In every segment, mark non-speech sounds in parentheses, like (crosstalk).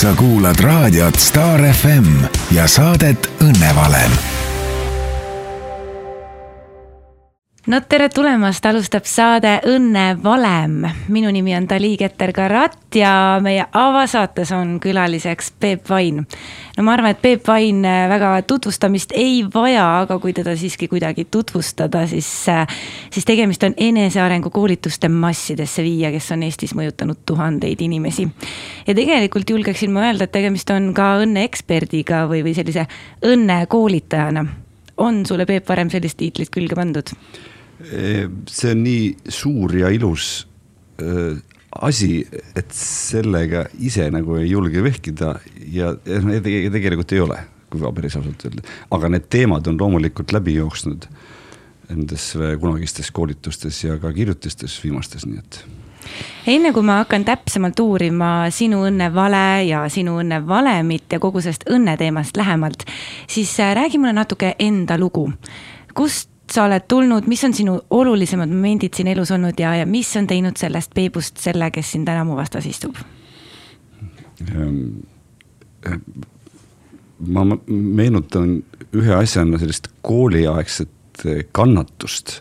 sa kuulad raadiot Star FM ja saadet Õnnevalem no tere tulemast, alustab saade Õnne valem. minu nimi on Dali Keter-Karat ja meie avasaates on külaliseks Peep Vain. no ma arvan, et Peep Vain väga tutvustamist ei vaja, aga kui teda siiski kuidagi tutvustada, siis, siis tegemist on enesearengu koolituste massidesse viia, kes on Eestis mõjutanud tuhandeid inimesi. ja tegelikult julgeksin ma öelda, et tegemist on ka õnneeksperdiga või, või sellise õnnekoolitajana on sulle, Peep, varem sellist tiitlit külge pandud? See on nii suur ja ilus äh, asi, et sellega ise nagu ei julge vehkida ja, tegelikult ei ole, kui päris ausalt öelda. aga need teemad on loomulikult läbi jooksnud nendes kunagistes koolitustes ja ka kirjutistes viimastes, nii et enne kui ma hakkan täpsemalt uurima sinu õnne vale ja sinu õnne valemit ja kogu sellest õnneteemast lähemalt, siis äh, räägi mulle natuke enda lugu. kust sa oled tulnud, mis on sinu olulisemad momendid siin elus olnud ja, ja mis on teinud sellest Peebust selle, kes siin täna mu vastas istub? Ehm, ma meenutan ühe asjana sellist kooliaegset eh, kannatust,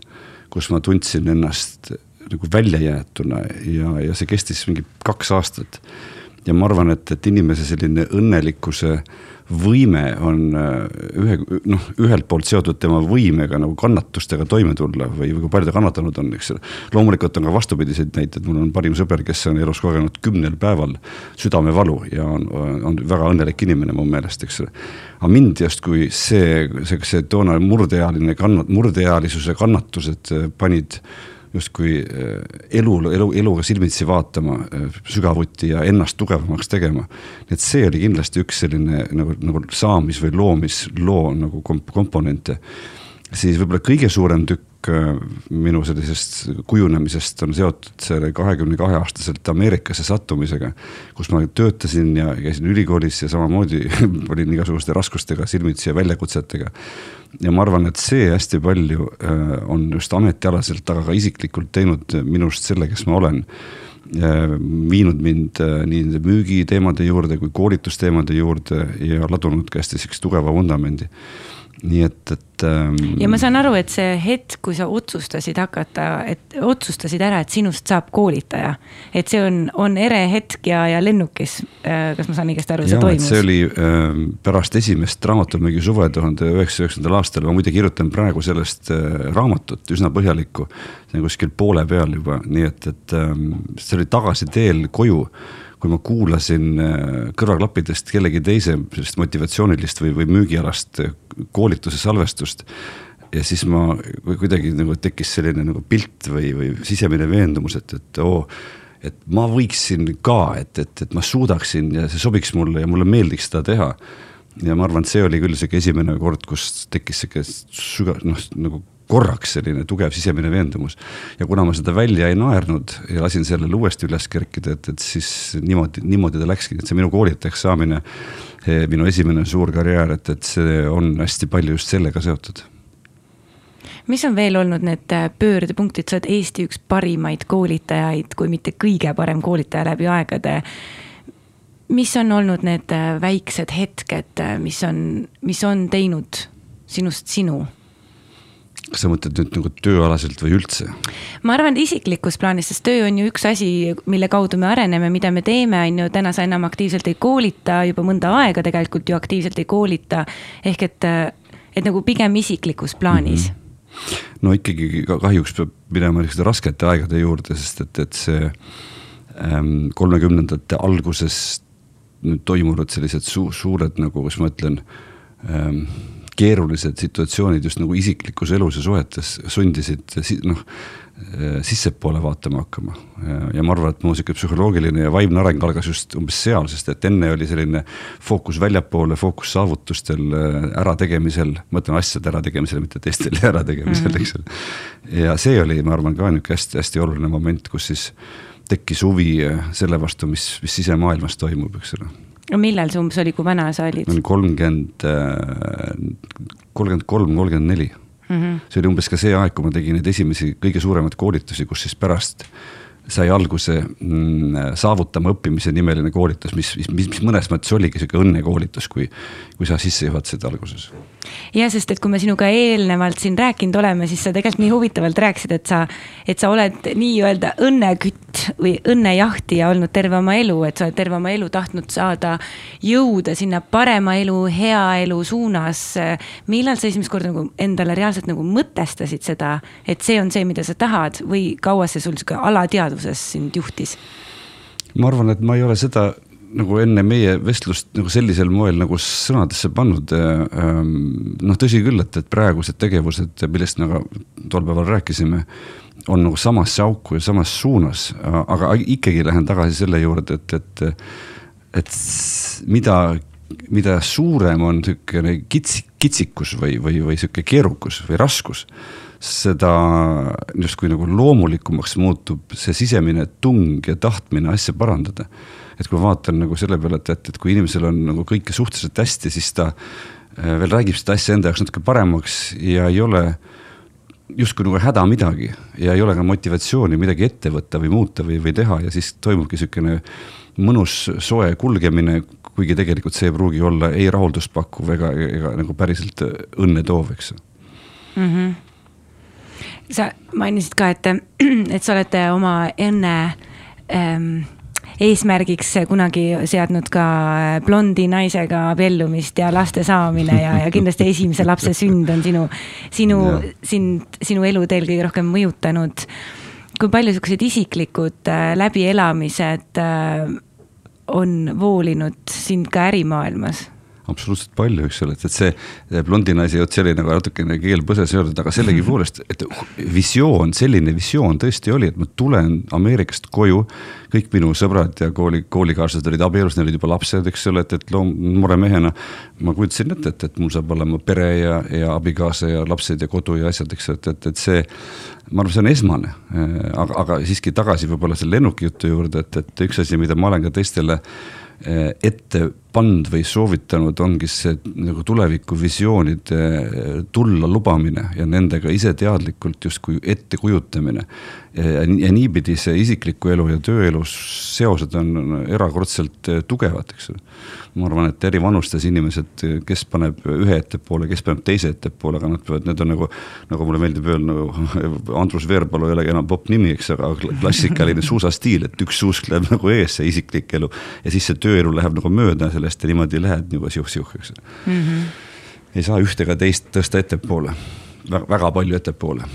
kus ma tundsin ennast nagu väljajäetuna ja, ja see kestis mingi kaks aastat. ja ma arvan, et, et inimese selline õnnelikkuse äh, võime on äh, ühe, noh, ühelt poolt seotud tema võimega nagu kannatustega toime tulla või, või kui palju ta kannatanud on, eks ole. loomulikult on ka vastupidiseid näiteid, mul on parim sõber, kes on elus kogenud kümnel päeval südamevalu ja on, on väga õnnelik inimene mu meelest, eks ole. aga mind justkui see, see, see toona murdeealine kannat-, murdeealisuse kannatused panid justkui äh, elu, elu, eluga silmitsi vaatama äh, sügavuti ja ennast tugevamaks tegema. et see oli kindlasti üks selline nagu, nagu saamis- või loomisloo nagu komp komponente. siis võib-olla kõige suurem tükk äh, minu sellisest kujunemisest on seotud selle kahekümne kahe aastaselt Ameerikasse sattumisega, kus ma töötasin ja käisin ülikoolis ja samamoodi (laughs) olin igasuguste raskustega silmitsi ja väljakutsetega ja ma arvan, et see hästi palju äh, on just ametialaselt, aga ka isiklikult teinud minust selle, kes ma olen. Äh, viinud mind nii nende müügiteemade juurde kui koolitusteemade juurde ja ladunud ka hästi sihukese tugeva vundamendi nii et, et ähm.... ja ma saan aru, et see hetk, kui sa otsustasid hakata, et otsustasid ära, et sinust saab koolitaja. et see on, on ere hetk ja, ja lennukis äh,, kas ma saan õigesti aru, see toimus? see oli äh, pärast esimest raamatumüügi suve tuhande üheksasaja üheksakümnendal aastal, ma muide kirjutan praegu sellest äh, raamatut üsna põhjalikku. see on kuskil poole peal juba, nii et, et äh, see oli tagasiteel koju kui ma kuulasin äh, kõrvaklappidest kellegi teise sellist motivatsioonilist või, või müügialast äh, koolituse salvestust. ja siis ma kuidagi nagu tekkis selline nagu pilt või, või sisemine veendumus, et, et oo et ma võiksin ka, et, et, et ma suudaksin ja see sobiks mulle ja mulle meeldiks seda teha. ja ma arvan, et see oli küll sihuke esimene kord, kus tekkis sihuke sügav, noh nagu korraks selline tugev sisemine veendumus. ja kuna ma seda välja ei naernud ja lasin sellele uuesti üles kerkida, et, et siis niimoodi, niimoodi ta läkski, et see minu koolitajaks saamine, eh, minu esimene suur karjäär, et, et see on hästi palju just sellega seotud mis on veel olnud need äh, pöördepunktid, sa oled Eesti üks parimaid koolitajaid, kui mitte kõige parem koolitaja läbi aegade. mis on olnud need äh, väiksed hetked, mis on, mis on teinud sinust sinu? Kas sa mõtled nüüd nagu tööalaselt või üldse? ma arvan, et isiklikus plaanis, sest töö on ju üks asi, mille kaudu me areneme, mida me teeme, on ju, täna sa enam aktiivselt ei koolita, juba mõnda aega tegelikult ju aktiivselt ei koolita. ehk et, et nagu pigem isiklikus plaanis mm. -hmm. no ikkagi kahjuks peab minema niisuguste raskete aegade juurde, sest et, et see ähm, kolmekümnendate ähm, alguses nüüd toimunud sellised su suured nagu, kuidas ma ütlen ähm, keerulised situatsioonid just nagu isiklikus elus ja suhetes sundisid noh, sissepoole vaatama hakkama. ja ma arvan, et mu sihuke psühholoogiline ja vaimne areng algas just umbes seal, sest et enne oli selline fookus väljapoole, fookus saavutustel, ärategemisel, ma ütlen asjade ärategemisel, mitte teistel (laughs) ärategemisel mm, -hmm. eks ole. ja see oli, ma arvan, ka nihuke hästi-hästi oluline moment, kus siis tekkis huvi selle vastu, mis, mis sisemaailmas toimub, eks ole millal see umbes oli, kui vana sa olid? kolmkümmend, kolmkümmend kolm, kolmkümmend neli. Mhm. see oli umbes ka see aeg, kui ma tegin neid esimesi kõige suuremaid koolitusi, kus siis pärast sai alguse mm, saavutama õppimise nimeline koolitus, mis, mis, mis, mis mõnes mõttes oligi sihuke õnnekoolitus, kui, kui sa sisse juhatasid alguses ja sest, et kui me sinuga eelnevalt siin rääkinud oleme, siis sa tegelikult nii huvitavalt rääkisid, et sa, et sa oled nii-öelda õnnekütt või õnnejahtija olnud terve oma elu, et sa oled terve oma elu tahtnud saada, jõuda sinna parema elu, hea elu suunas. millal sa esimest korda nagu endale reaalselt nagu mõtestasid seda, et see on see, mida sa tahad või kaua see sul sihuke alateadvuses sind juhtis? ma arvan, et ma ei ole seda nagu enne meie vestlust nagu sellisel moel nagu sõnadesse pannud. Ähm, noh, tõsi küll, et, et praegused tegevused, millest nagu tol päeval rääkisime, on nagu samasse auku ja samas suunas, aga ikkagi lähen tagasi selle juurde, et, et, et mida, mida suurem on niisugune kits-, kitsikus või, või, või sihuke keerukus või raskus seda justkui nagu loomulikumaks muutub see sisemine tung ja tahtmine asja parandada et kui ma vaatan nagu selle peale, et, et, et kui inimesel on nagu kõike suhteliselt hästi, siis ta äh, veel räägib seda asja enda jaoks natuke paremaks ja ei ole justkui nagu häda midagi ja ei ole ka motivatsiooni midagi ette võtta või muuta või, või teha ja siis toimubki niisugune mõnus soe kulgemine, kuigi tegelikult see ei pruugi olla ei rahuldust pakkuv ega, ega nagu päriselt õnne toov, eks mm. -hmm. sa mainisid ka, et, (clears throat) et sa oled oma õnne ähm, eesmärgiks kunagi seadnud ka blondi naisega abiellumist ja laste saamine ja, ja kindlasti (laughs) esimese lapse sünd on sinu, sinu, sind, sinu eluteel kõige rohkem mõjutanud. kui palju siuksed isiklikud äh, läbielamised äh, on voolinud sind ka ärimaailmas? Absoluutselt palju, eks ole, et, et see blondi naise jutt, see oli nagu natukene keel põses öeldud, aga sellegipoolest, et visioon, selline visioon tõesti oli, et ma tulen Ameerikast koju. kõik minu sõbrad ja kooli, koolikaaslased olid abielus, neil olid juba lapsed, eks ole, et, et loom-, noore mehena. ma kujutasin ette, et, et mul saab olema pere ja, ja abikaasa ja lapsed ja kodu ja asjad, eks, et, et, et see ma arvan, see on esmane, aga, aga siiski tagasi võib-olla selle lennuki jutu juurde, et, et üks asi, mida ma olen ka teistele eh, ette pannud või soovitanud, ongi see nagu tulevikuvisioonide tulla lubamine ja nendega ise teadlikult justkui ette kujutamine. ja, ja niipidi see isikliku elu ja tööelu seosed on erakordselt tugevad, eks ole. ma arvan, et eri vanustes inimesed, kes paneb ühe ettepoole, kes paneb teise ettepoole, aga nad peavad, need on nagu, nagu mulle meeldib öelda, nagu Andrus Veerpalu ei olegi enam popp nimi, eks, aga klassikaline suusastiil, et üks suusk läheb nagu ees, see isiklik elu ja siis see tööelu läheb nagu mööda sellest ja niimoodi lähed nagu siuh-siuh, eks mm. -hmm. ei saa ühte ega teist tõsta ettepoole, väga palju ettepoole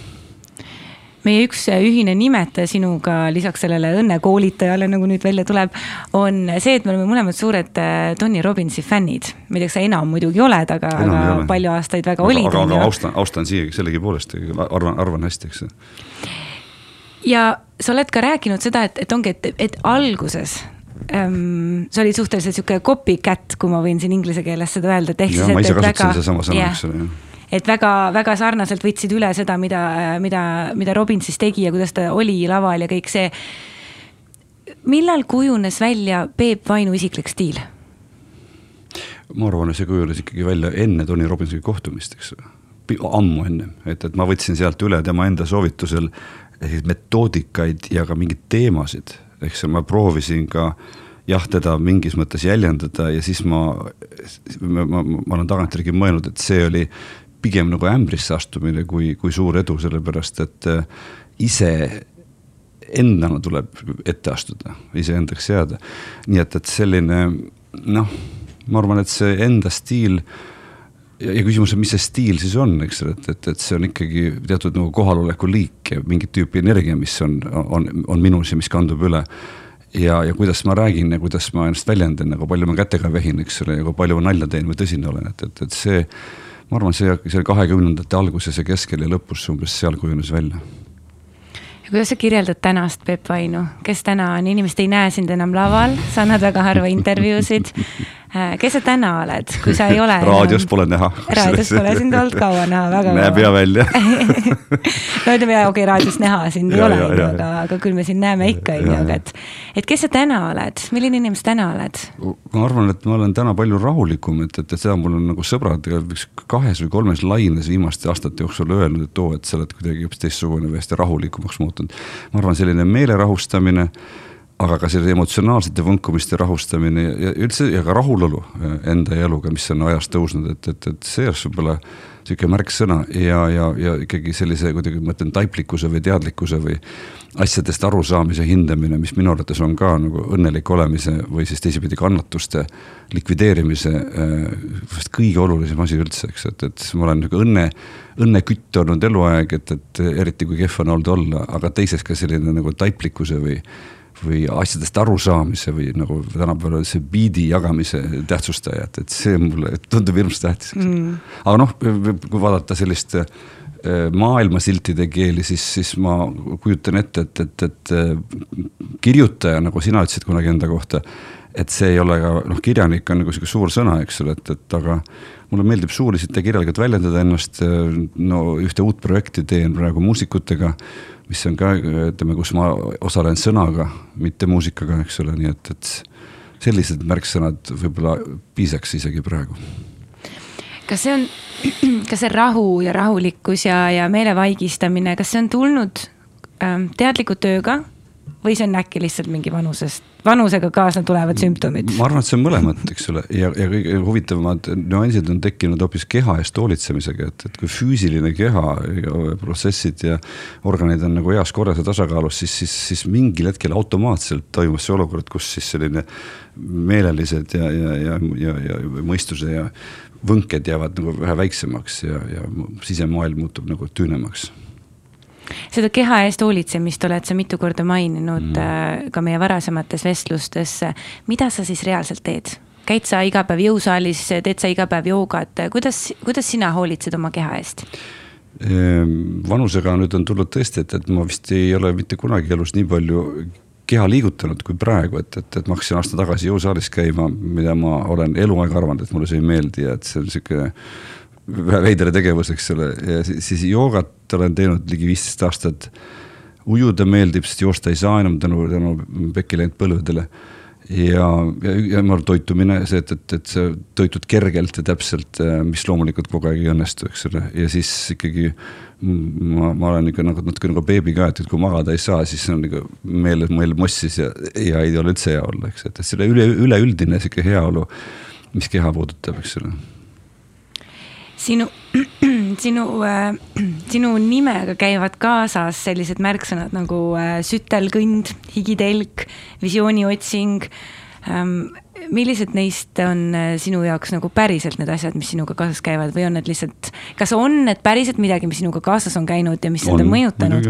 meie üks ühine nimetaja sinuga lisaks sellele õnnekoolitajale, nagu nüüd välja tuleb, on see, et me oleme mõlemad suured äh, Tony Robbinsi fännid. ma ei tea, kas sa enam muidugi oled, aga, aga palju aastaid väga aga, olid. aga, aga austan, austan siia sellegipoolest, arvan, arvan hästi, eks. ja sa oled ka rääkinud seda, et, et ongi, et, et alguses see oli suhteliselt sihuke copycat, kui ma võin siin inglise keeles seda öelda, et ehk siis. sõna, eks ole, jah et väga-väga sarnaselt võtsid üle seda, mida, mida, mida Robin siis tegi ja kuidas ta oli laval ja kõik see. millal kujunes välja Peep Vainu isiklik stiil? ma arvan, et see kujunes ikkagi välja enne Tony Robbinsiga kohtumist, eks ammu ennem, et, et ma võtsin sealt üle tema enda soovitusel metoodikaid ja ka mingeid teemasid eks ma proovisin ka jah, teda mingis mõttes jäljendada ja siis ma, ma, ma, ma olen tagantjärgi mõelnud, et see oli pigem nagu ämbrisse astumine kui, kui suur edu, sellepärast et äh, ise endana tuleb ette astuda, iseendaks jääda. nii et, et selline noh, ma arvan, et see enda stiil ja, ja küsimus on, mis see stiil siis on, eks ole, et, et, et see on ikkagi teatud nagu kohaloleku liik ja mingit tüüpi energia, mis on, on, on minus ja mis kandub üle. ja, ja kuidas ma räägin ja kuidas ma ennast väljendan ja kui palju ma kätega vehin, eks ole, ja kui palju ma nalja teen või tõsine olen, et, et, et see. ma arvan, see, see kahekümnendate alguses ja keskel ja lõpus umbes seal kujunes välja ja kuidas sa kirjeldad tänast Peep Vainu, kes täna on, inimesed ei näe sind enam laval, sa annad väga harva intervjuusid kes sa täna oled, kui sa ei ole (laughs) raadios pole näha. raadios pole sind olnud (laughs) kaua näha, väga kaua. näeb hea välja (laughs) no ütleme, okei okay,, raadios näha sind ei ja, ole, on ju, aga, aga küll me sind näeme ikka, on ju, aga et. et kes sa täna oled, milline inimene sa täna oled? ma arvan, et ma olen täna palju rahulikum, et, et, et seda mul on nagu sõbrad üks kahes või kolmes laines viimaste aastate jooksul öelnud, et oo, et sa oled kuidagi hoopis teistsugune või hästi rahulikumaks muutunud. ma arvan, selline meele rahustamine aga ka selle emotsionaalsete võnkumiste rahustamine ja üldse ja ka rahulolu äh, enda eluga, mis on ajas tõusnud, et, et, et see oleks võib-olla niisugune märksõna ja, ja, ja ikkagi sellise kuidagi ma ütlen taiplikkuse või teadlikkuse või asjadest arusaamise hindamine, mis minu arvates on ka nagu õnnelik olemise või siis teisipidi kannatuste likvideerimise äh, vast kõige olulisem asi üldse, eks, et, et ma olen nagu õnne, õnnekütt olnud eluaeg, et, et eriti kui kehv on olnud olla, aga teiseks ka selline nagu taiplikkuse või või asjadest arusaamise või nagu tänapäeval see biidi jagamise tähtsustaja, et, et see mulle tundub hirmus tähtis mm.. aga noh, kui vaadata sellist äh, maailmasiltide keeli, siis, siis ma kujutan ette, et, et, et äh, kirjutaja, nagu sina ütlesid kunagi enda kohta, et see ei ole ka, noh, kirjanik on nagu sihuke suur sõna, eks ole, et, et aga mulle meeldib suuliselt ja kirjalikult väljendada ennast, no ühte uut projekti teen praegu muusikutega mis on ka, ütleme, kus ma osalen sõnaga, mitte muusikaga, eks ole, nii et, et sellised märksõnad võib-olla piisaks isegi praegu. kas see on, (clears throat) kas see rahu ja rahulikkus ja, ja meele vaigistamine, kas see on tulnud ähm, teadliku tööga või see on äkki lihtsalt mingi vanusest, vanusega kaasne tulevad sümptomid? ma arvan, et see on mõlemat, eks ole, ja, ja kõige huvitavamad nüansid on tekkinud hoopis keha eest hoolitsemisega, et, et kui füüsiline keha ja protsessid ja organid on nagu heas korras ja tasakaalus, siis, siis, siis mingil hetkel automaatselt toimus see olukord, kus siis selline meelelised ja, ja, ja, ja, ja mõistuse ja võnked jäävad nagu vähe väiksemaks ja, ja sisemaailm muutub nagu tüünemaks seda keha eest hoolitsemist oled sa mitu korda maininud mm. ka meie varasemates vestlustes. mida sa siis reaalselt teed? käid sa iga päev jõusaalis, teed sa iga päev joogat, kuidas, kuidas sina hoolitsed oma keha eest? Ehm, vanusega nüüd on tulnud tõesti, et, et ma vist ei ole mitte kunagi elus nii palju keha liigutanud kui praegu, et, et, et ma hakkasin aasta tagasi jõusaalis käima, mida ma olen eluaeg arvanud, et mulle see ei meeldi ja et see on sihuke veider tegevus, eks ole, ja siis, siis joogat olen teinud ligi viisteist aastat. ujuda meeldib, sest joosta ei saa enam tänu, tänu pekki läinud põlvedele. ja, ja, ja ma arvan, toitumine, see, et, et, et sa toitud kergelt ja täpselt, mis loomulikult kogu aeg ei õnnestu, eks ole, ja siis ikkagi ma, ma olen ikka nagu natuke nagu beebi ka, et, et kui magada ei saa, siis on nagu meel, meel mossis ja, ja ei ole üldse hea olla, eks, et, et selle üle, üleüldine sihuke heaolu, mis keha puudutab, eks ole sinu, (clears throat) sinu äh,, (clears throat) sinu nimega käivad kaasas sellised märksõnad nagu äh, sütelkõnd, higitelk, visioonieotsing ähm,. millised neist on äh, sinu jaoks nagu päriselt need asjad, mis sinuga kaasas käivad või on need lihtsalt, kas on need päriselt midagi, mis sinuga kaasas on käinud ja mis sind on mõjutanud?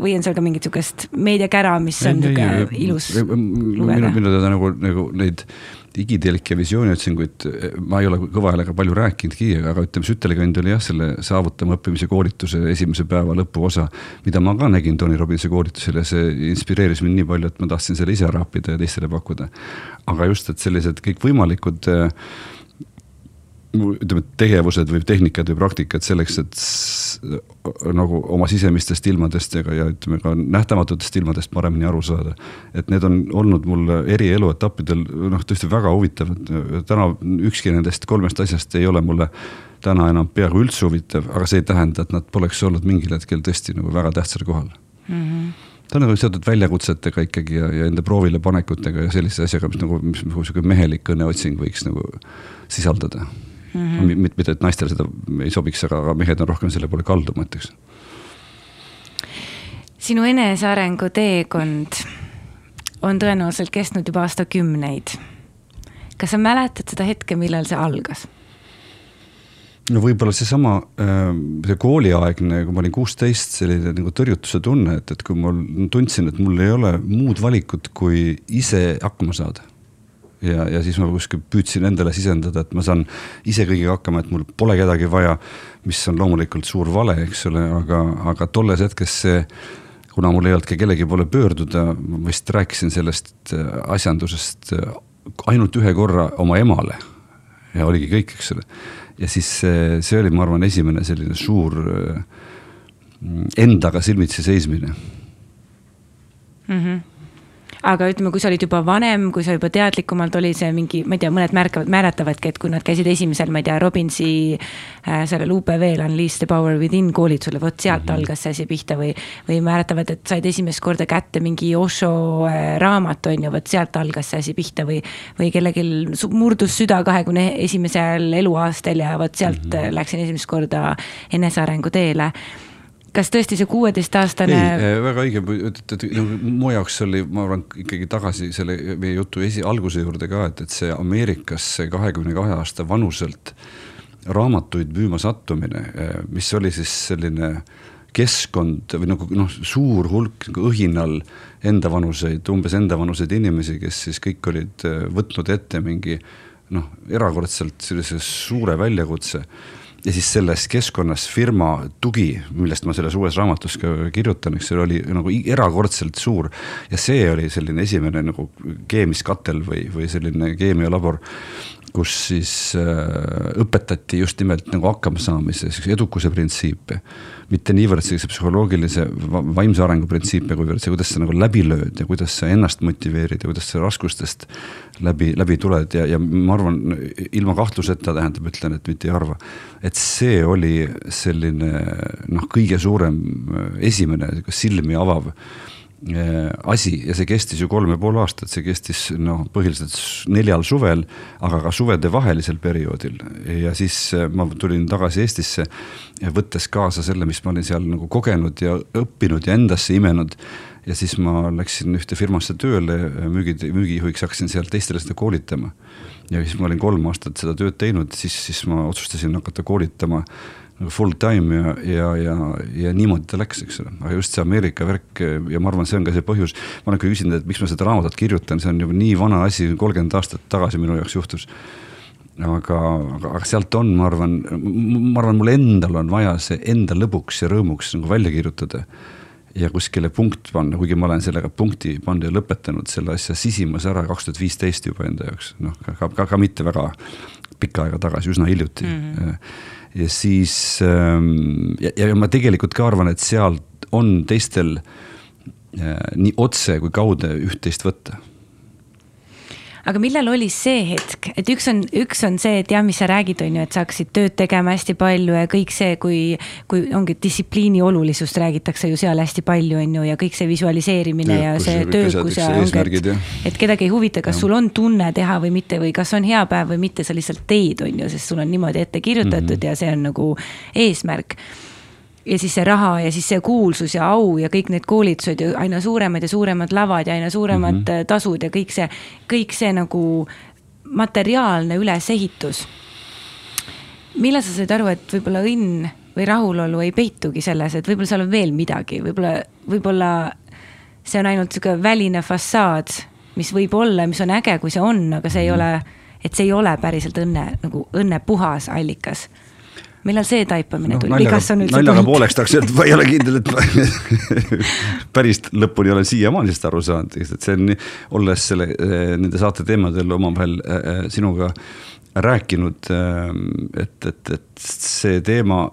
või on seal ka mingit sihukest meediakära, mis on sihuke ilus lugeda? minu teada nagu, nagu neid digitelk ja visiooniotsinguid ma ei ole kõva häälega palju rääkinudki, aga ütleme, Sütelkand oli jah, selle saavutama õppimise koolituse esimese päeva lõpuosa, mida ma ka nägin Tony Robbinsi koolitusel ja see inspireeris mind nii palju, et ma tahtsin selle ise rappida ja teistele pakkuda. aga just, et sellised kõikvõimalikud äh, ütleme, tegevused või tehnikad või praktikad selleks, et nagu oma sisemistest ilmadest ega ja ütleme ka nähtamatutest ilmadest paremini aru saada. et need on olnud mul eri eluetappidel noh, tõesti väga huvitavad, täna ükski nendest kolmest asjast ei ole mulle täna enam peaaegu üldse huvitav, aga see ei tähenda, et nad poleks olnud mingil hetkel tõesti nagu väga tähtsal kohal mm. -hmm ta on nagu seotud väljakutsetega ikkagi ja, ja enda proovile panekutega ja sellise asjaga, mis nagu, mis sihuke mehelik õnneotsing võiks nagu sisaldada mm. -hmm. mitte, et naistele seda ei sobiks, aga, aga mehed on rohkem selle poole kaldu, ma ütleks. sinu enesearengu teekond on tõenäoliselt kestnud juba aastakümneid. kas sa mäletad seda hetke, millal see algas? no võib-olla seesama, äh, see kooliaegne, kui ma olin kuusteist, selline nagu tõrjutuse tunne, et, et kui ma tundsin, et mul ei ole muud valikut, kui ise hakkama saada ja, ja siis ma kuskil püüdsin endale sisendada, et ma saan ise kõigiga hakkama, et mul pole kedagi vaja. mis on loomulikult suur vale, eks ole, aga, aga tolles hetkes see, kuna mul ei olnud ka kellegi poole pöörduda, ma vist rääkisin sellest äh, asjandusest äh, ainult ühe korra oma emale ja oligi kõik, eks ole. ja siis see, see oli, ma arvan, esimene selline suur äh, endaga silmitsi seismine mm. -hmm aga ütleme, kui sa olid juba vanem, kui sa juba teadlikumalt oli see mingi, ma ei tea, mõned märkavad, määratavadki, et kui nad käisid esimesel, ma ei tea, Robinsi äh, sellel UPV-l Unleash the power within koolitusel, vot sealt mm -hmm. algas see asi pihta või. või määratavad, et said esimest korda kätte mingi Osho äh, raamat, on ju, vot sealt algas see asi pihta või. või kellelgi murdus süda kahekümne esimesel eluaastal ja vot sealt mm -hmm. läksin esimest korda enesearengu teele kas tõesti see kuueteistaastane? ei, äh, väga õige, nagu mu jaoks oli, ma arvan ikkagi tagasi selle meie jutu esi, alguse juurde ka, et, et see Ameerikas see kahekümne kahe aasta vanuselt raamatuid müüma sattumine, äh, mis oli siis selline keskkond või nagu noh, suur hulk nagu õhinal endavanuseid, umbes endavanuseid inimesi, kes siis kõik olid äh, võtnud ette mingi noh, erakordselt sellise suure väljakutse ja siis selles keskkonnas firma tugi, millest ma selles uues raamatus ka kirjutan, eks see oli nagu erakordselt suur. ja see oli selline esimene nagu keemiskatel või, või selline keemialabor, kus siis äh, õpetati just nimelt nagu hakkamasaamise, edukuse printsiipe mitte niivõrd sellise psühholoogilise vaimse arengu printsiipe, kuivõrd see, kuidas sa nagu läbi lööd ja kuidas sa ennast motiveerid ja kuidas sa raskustest läbi, läbi tuled ja, ja ma arvan, ilma kahtluseta tähendab, ütlen, et mitte ei arva. et see oli selline noh, kõige suurem esimene silmi avav Äh, asi ja see kestis ju kolm ja pool aastat, see kestis noh, põhiliselt neljal suvel, aga ka suvedevahelisel perioodil. ja siis äh, ma tulin tagasi Eestisse, võttes kaasa selle, mis ma olin seal nagu kogenud ja õppinud ja endasse imenud. ja siis ma läksin ühte firmasse tööle, müügi, müügijuhiks hakkasin seal teistele seda koolitama. ja siis ma olin kolm aastat seda tööd teinud, siis, siis ma otsustasin hakata koolitama nagu full time ja, ja, ja, ja niimoodi ta läks, eks ole, aga just see Ameerika värk ja ma arvan, see on ka see põhjus. ma olen ka küsinud, et miks ma seda raamatut kirjutan, see on juba nii vana asi, kolmkümmend aastat tagasi minu jaoks juhtus. aga, aga, aga sealt on, ma arvan, ma arvan, mul endal on vaja see enda lõbuks ja rõõmuks nagu välja kirjutada ja kuskile punkt panna, kuigi ma olen sellega punkti pannud ja lõpetanud selle asja sisimas ära kaks tuhat viisteist juba enda jaoks, noh, ka, ka, ka mitte väga pikka aega tagasi, üsna hiljuti mm. -hmm ja siis ähm, ja, ja ma tegelikult ka arvan, et seal on teistel äh, nii otse kui kaude üht-teist võtta aga millal oli see hetk, et üks on, üks on see, et jah, mis sa räägid, on ju, et sa hakkasid tööd tegema hästi palju ja kõik see, kui, kui ongi distsipliini olulisust räägitakse ju seal hästi palju, on ju, ja kõik see visualiseerimine ja, ja see töökus ja ongi, et, et kedagi ei huvita, kas ja. sul on tunne teha või mitte või kas on hea päev või mitte, sa lihtsalt teed, on ju, sest sul on niimoodi ette kirjutatud mm -hmm. ja see on nagu eesmärk ja siis see raha ja siis see kuulsus ja au ja kõik need koolitused ja aina suuremad ja suuremad lavad ja aina suuremad mm -hmm. tasud ja kõik see, kõik see nagu materiaalne ülesehitus. millal sa said aru, et võib-olla õnn või rahulolu ei peitugi selles, et võib-olla seal on veel midagi, võib-olla, võib-olla see on ainult sihuke väline fassaad, mis võib olla, mis on äge, kui see on, aga see ei mhm. ole, et see ei ole päriselt õnne nagu õnne puhas allikas millal see taipamine no, tuli või kas on üldse naljaga pooleks tahaks öelda, ma ei ole kindel, et (laughs) päris lõpuni olen siiamaani sellest aru saanud, et see on, olles selle, nende saate teemadel omavahel äh, sinuga rääkinud, et, et, et see teema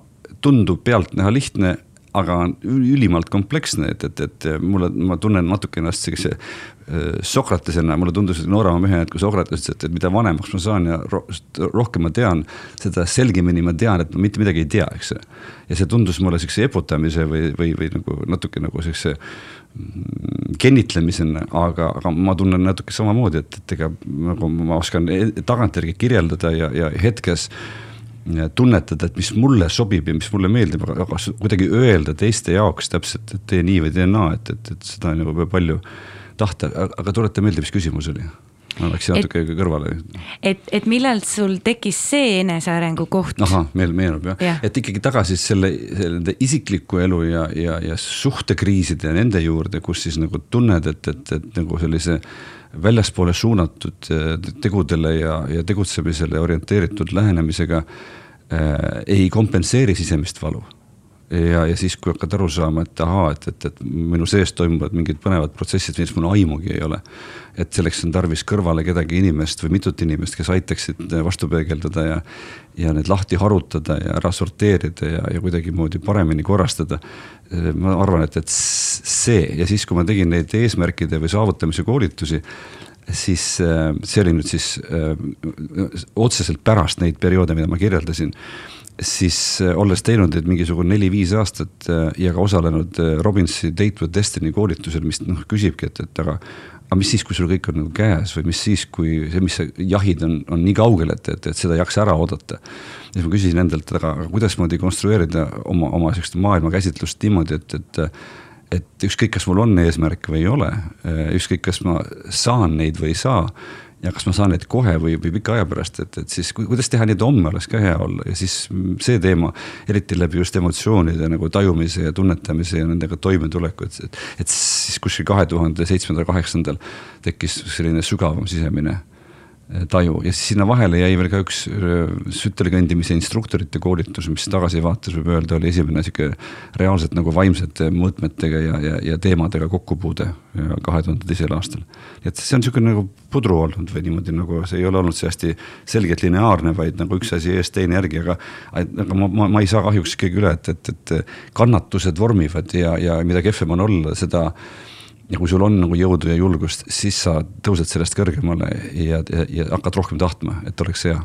tundub pealtnäha lihtne aga ülimalt kompleksne, et, et, et mulle, ma tunnen natuke ennast sellise äh, Sokratesena, mulle tundus noorema mehena, et kui Sokrates ütles, et, et mida vanemaks ma saan ja rohkem ma tean, seda selgemini ma tean, et ma mitte midagi ei tea, eks. ja see tundus mulle sihukese eputamise või, või, või nagu natuke nagu sihukese mm, kenitlemisena, aga, aga ma tunnen natuke samamoodi, et, et ega nagu ma oskan e-, tagantjärgi kirjeldada ja, ja hetkes tunnetada, et mis mulle sobib ja mis mulle meeldib, aga kuidagi öelda teiste jaoks täpselt, et tee nii või tee naa, et, et, et seda nagu palju tahta, aga tuleta meelde, mis küsimus oli? ma läksin natuke kõrvale. et, et millal sul tekkis see enesearengu koht? ahah, meil meenub jah ja., et ikkagi tagasi selle, selle nende isikliku elu ja, ja, ja suhtekriiside ja nende juurde, kus siis nagu tunned, et, et, et nagu sellise väljaspoole suunatud äh, tegudele ja, ja tegutsemisele orienteeritud lähenemisega äh, ei kompenseeri sisemist valu. Ja, ja siis, kui hakkad aru saama, et ahaa, et, et, et minu sees toimuvad mingid põnevad protsessid, millest mul aimugi ei ole. et selleks on tarvis kõrvale kedagi inimest või mitut inimest, kes aitaksid vastu peegeldada ja, ja need lahti harutada ja ära sorteerida ja, ja kuidagimoodi paremini korrastada. ma arvan, et, et see ja siis, kui ma tegin neid eesmärkide või saavutamise koolitusi siis äh, see oli nüüd siis öö, äh, otseselt pärast neid perioode, mida ma kirjeldasin siis äh, olles teinud neid mingisugune neli-viis aastat ja ka osalenud Robinsi Date with Destiny koolitusel, mis noh, küsibki, et, et aga aga mis siis, kui sul kõik on nagu käes või mis siis, kui see, mis sa jahid, on, on nii kaugel, et, et, et seda ei jaksa ära oodata. ja siis ma küsisin endalt, aga kuidasmoodi konstrueerida oma, oma sihukest maailmakäsitlust niimoodi, et, et et ükskõik, kas mul on eesmärk või ei ole, ükskõik, kas ma saan neid või ei saa ja kas ma saan neid kohe või, või pika aja pärast, et, et siis kuidas teha nii, et homme oleks ka hea olla? Ja siis see teema, eriti läbi just emotsioonide nagu tajumise ja tunnetamise ja nendega toimetuleku, et, et, et siis kuskil kahe tuhande seitsmendal, kaheksandal tekkis selline sügavam sisemine taju ja siis sinna vahele jäi veel ka üks äh, sütelkõndimise instruktorite koolitus, mis tagasivaates võib öelda, oli esimene sihuke reaalselt nagu vaimsete mõõtmetega ja, ja, ja teemadega kokkupuude kahe tuhande teisel aastal. et see on sihuke nagu pudru olnud või niimoodi nagu see ei ole olnud see hästi selgelt lineaarne, vaid nagu üks asi ees, teine järgi, aga. aga ma, ma, ma ei saa kahjuks ikkagi üle, et, et, et kannatused vormivad ja, ja mida kehvem on olla, seda ja kui sul on nagu jõudu ja julgust, siis sa tõused sellest kõrgemale ja, ja, ja hakkad rohkem tahtma, et oleks hea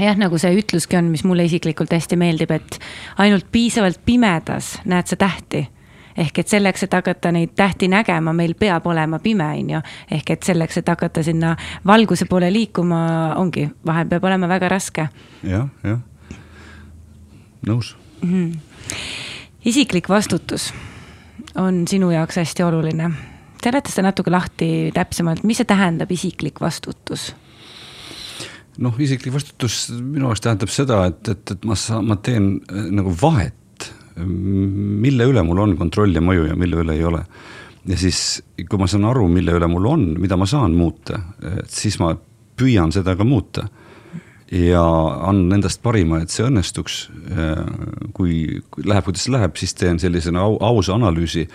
jah, nagu see ütluski on, mis mulle isiklikult hästi meeldib, et ainult piisavalt pimedas näed sa tähti. ehk et selleks, et hakata neid tähti nägema, meil peab olema pime, on ju. ehk et selleks, et hakata sinna valguse poole liikuma, ongi, vahel peab olema väga raske ja,. jah, jah, nõus mm. -hmm. isiklik vastutus on sinu jaoks hästi oluline. seleta seda natuke lahti täpsemalt, mis see tähendab, isiklik vastutus? noh, isiklik vastutus minu jaoks tähendab seda, et, et, et ma saan, ma teen äh, nagu vahet, mille üle mul on kontroll ja mõju ja mille üle ei ole. ja siis, kui ma saan aru, mille üle mul on, mida ma saan muuta, siis ma püüan seda ka muuta ja annan endast parima, et see õnnestuks. kui, kui läheb, kuidas läheb, siis teen sellise au, ausa analüüsi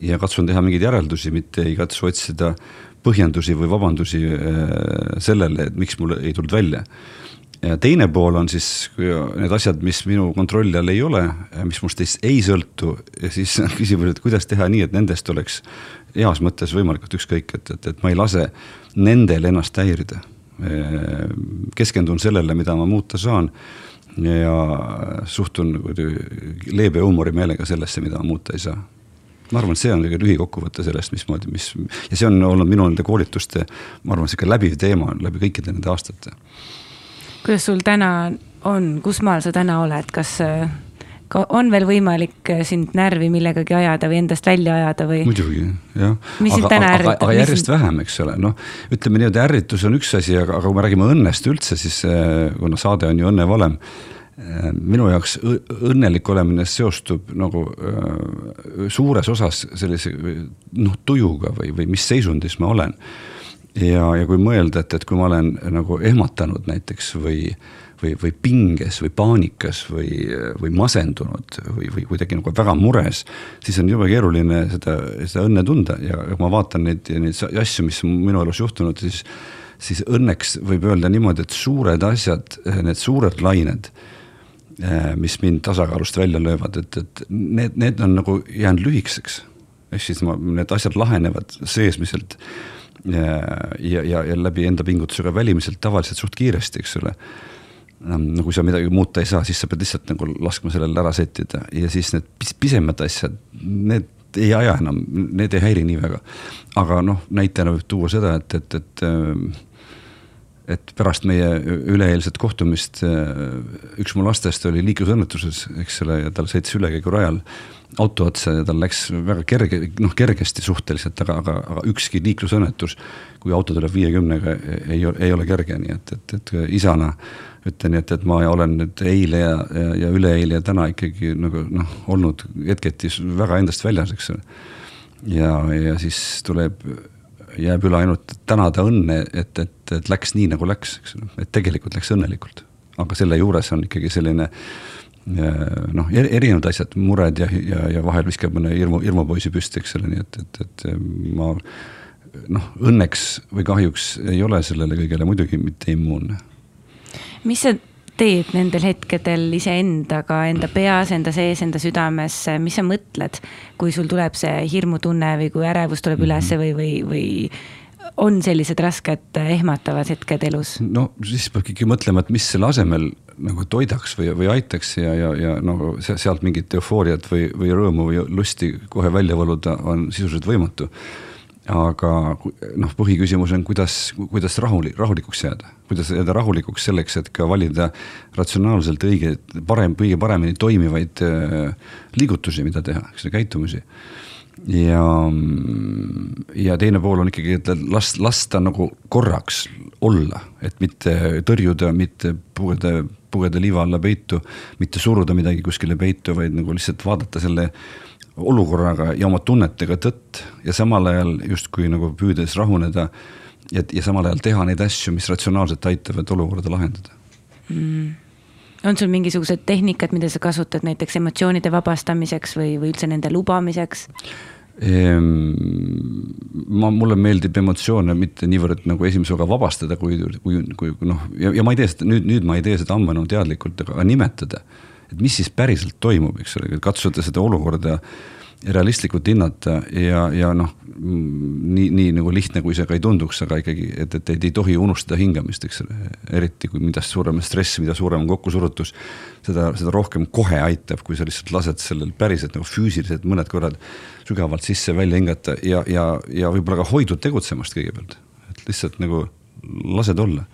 ja katsun teha mingeid järeldusi, mitte ei katsu otsida põhjendusi või vabandusi äh, sellele, et miks mul ei tulnud välja. ja teine pool on siis need asjad, mis minu kontrolli all ei ole, mis must ei sõltu ja siis (laughs) on küsimus, et kuidas teha nii, et nendest oleks heas mõttes võimalikult ükskõik, et, et, et ma ei lase nendel ennast häirida keskendun sellele, mida ma muuta saan ja suhtun leebe huumorimeelega sellesse, mida ma muuta ei saa. ma arvan, et see on kõige lühikokkuvõte sellest, mismoodi, mis ja see on olnud minu nende koolituste, ma arvan, sihuke läbiv teema läbi kõikide nende aastate. kuidas sul täna on, kus maal sa täna oled, kas on veel võimalik äh, sind närvi millegagi ajada või endast välja ajada või? muidugi, jah. mis sind täna ärritab? aga järjest mis... vähem, eks ole, noh, ütleme niimoodi, ärritus on üks asi, aga, aga kui me räägime õnnest üldse, siis äh, kuna saade on ju õnnevalem äh, minu jaoks õnnelik olemine seostub nagu suures osas sellise noh, tujuga või, või mis seisundis ma olen. ja, ja kui mõelda, et, et kui ma olen nagu ehmatanud näiteks või või, või pinges või paanikas või, või masendunud või, või kuidagi nagu väga mures, siis on jube keeruline seda, seda õnne tunda ja kui ma vaatan neid, neid asju, mis on minu elus juhtunud, siis, siis õnneks võib öelda niimoodi, et suured asjad, need suured lained mis mind tasakaalust välja löövad, et, et need, need on nagu jäänud lühikeseks. ehk siis ma, need asjad lahenevad seesmiselt ja, ja, ja, ja läbi enda pingutusega välimiselt tavaliselt suht kiiresti, eks ole no kui sa midagi muuta ei saa, siis sa pead lihtsalt nagu laskma sellel ära settida ja siis need pis pisemad asjad, need ei aja enam, need ei häiri nii väga. aga noh, näitena võib tuua seda, et, et, et et pärast meie üleeilset kohtumist üks mu lastest oli liiklusõnnetuses, eks ole, ja tal sõitis ülekäigurajal auto otsa ja tal läks väga kerge, noh kergesti suhteliselt, aga, aga, aga ükski liiklusõnnetus, kui auto tuleb viiekümnega, ei, ei ole kerge, nii et, et, et isana ütlen, et, et ma olen nüüd eile ja, ja, ja üleeile ja täna ikkagi nagu noh, olnud hetketi väga endast väljas, eks ole. ja, ja siis tuleb, jääb üle ainult tänada õnne, et, et, et läks nii, nagu läks, eks ole, et tegelikult läks õnnelikult. aga selle juures on ikkagi selline noh, erinevad asjad, mured ja, ja, ja vahel viskab mõne hirmu, hirmupoisi püsti, eks ole, nii et, et, et ma noh, õnneks või kahjuks ei ole sellele kõigele muidugi mitte immuunne. mis sa teed nendel hetkedel iseendaga, enda peas, enda sees, enda südames, mis sa mõtled, kui sul tuleb see hirmutunne või kui ärevus tuleb ülesse või, või, või on sellised rasked ehmatavad hetked elus? no siis peab ikkagi mõtlema, et mis selle asemel nagu toidaks või, või aitaks ja, ja, ja no sealt mingit eufooriat või, või rõõmu või lusti kohe välja valuda on sisuliselt võimatu aga noh, põhiküsimus on, kuidas, kuidas rahuli, rahulikuks jääda, kuidas jääda rahulikuks selleks, et ka valida ratsionaalselt õige, parem, kõige paremini toimivaid äh, liigutusi, mida teha, eks ole, käitumisi. ja, ja teine pool on ikkagi, et las, lasta nagu korraks olla, et mitte tõrjuda, mitte pugeda, pugeda liiva alla peitu, mitte suruda midagi kuskile peitu, vaid nagu lihtsalt vaadata selle olukorraga ja oma tunnetega tõtt ja samal ajal justkui nagu püüdes rahuneda. ja, ja samal ajal teha neid asju, mis ratsionaalselt aitavad olukorda lahendada mm on sul mingisugused tehnikad, mida sa kasutad näiteks emotsioonide vabastamiseks või, või üldse nende lubamiseks? Ehm, ma, mulle meeldib emotsioone mitte niivõrd nagu esimese hooga vabastada, kui, kui, kui noh, ja, ja ma ei tee seda nüüd, nüüd ma ei tee seda ammu enam teadlikult, aga nimetada et mis siis päriselt toimub, eks ole, katsuda seda olukorda realistlikult hinnata ja, ja noh, nii, nii nagu lihtne, kui see ka ei tunduks, aga ikkagi, et, et, et ei tohi unustada hingamist, eks ole. eriti kui mida suurem stress, mida suurem kokkusurutus, seda, seda rohkem kohe aitab, kui sa lihtsalt lased sellel päriselt nagu füüsiliselt mõned korrad sügavalt sisse-välja hingata ja, ja, ja võib-olla ka hoidud tegutsemast kõigepealt. et lihtsalt nagu lased olla.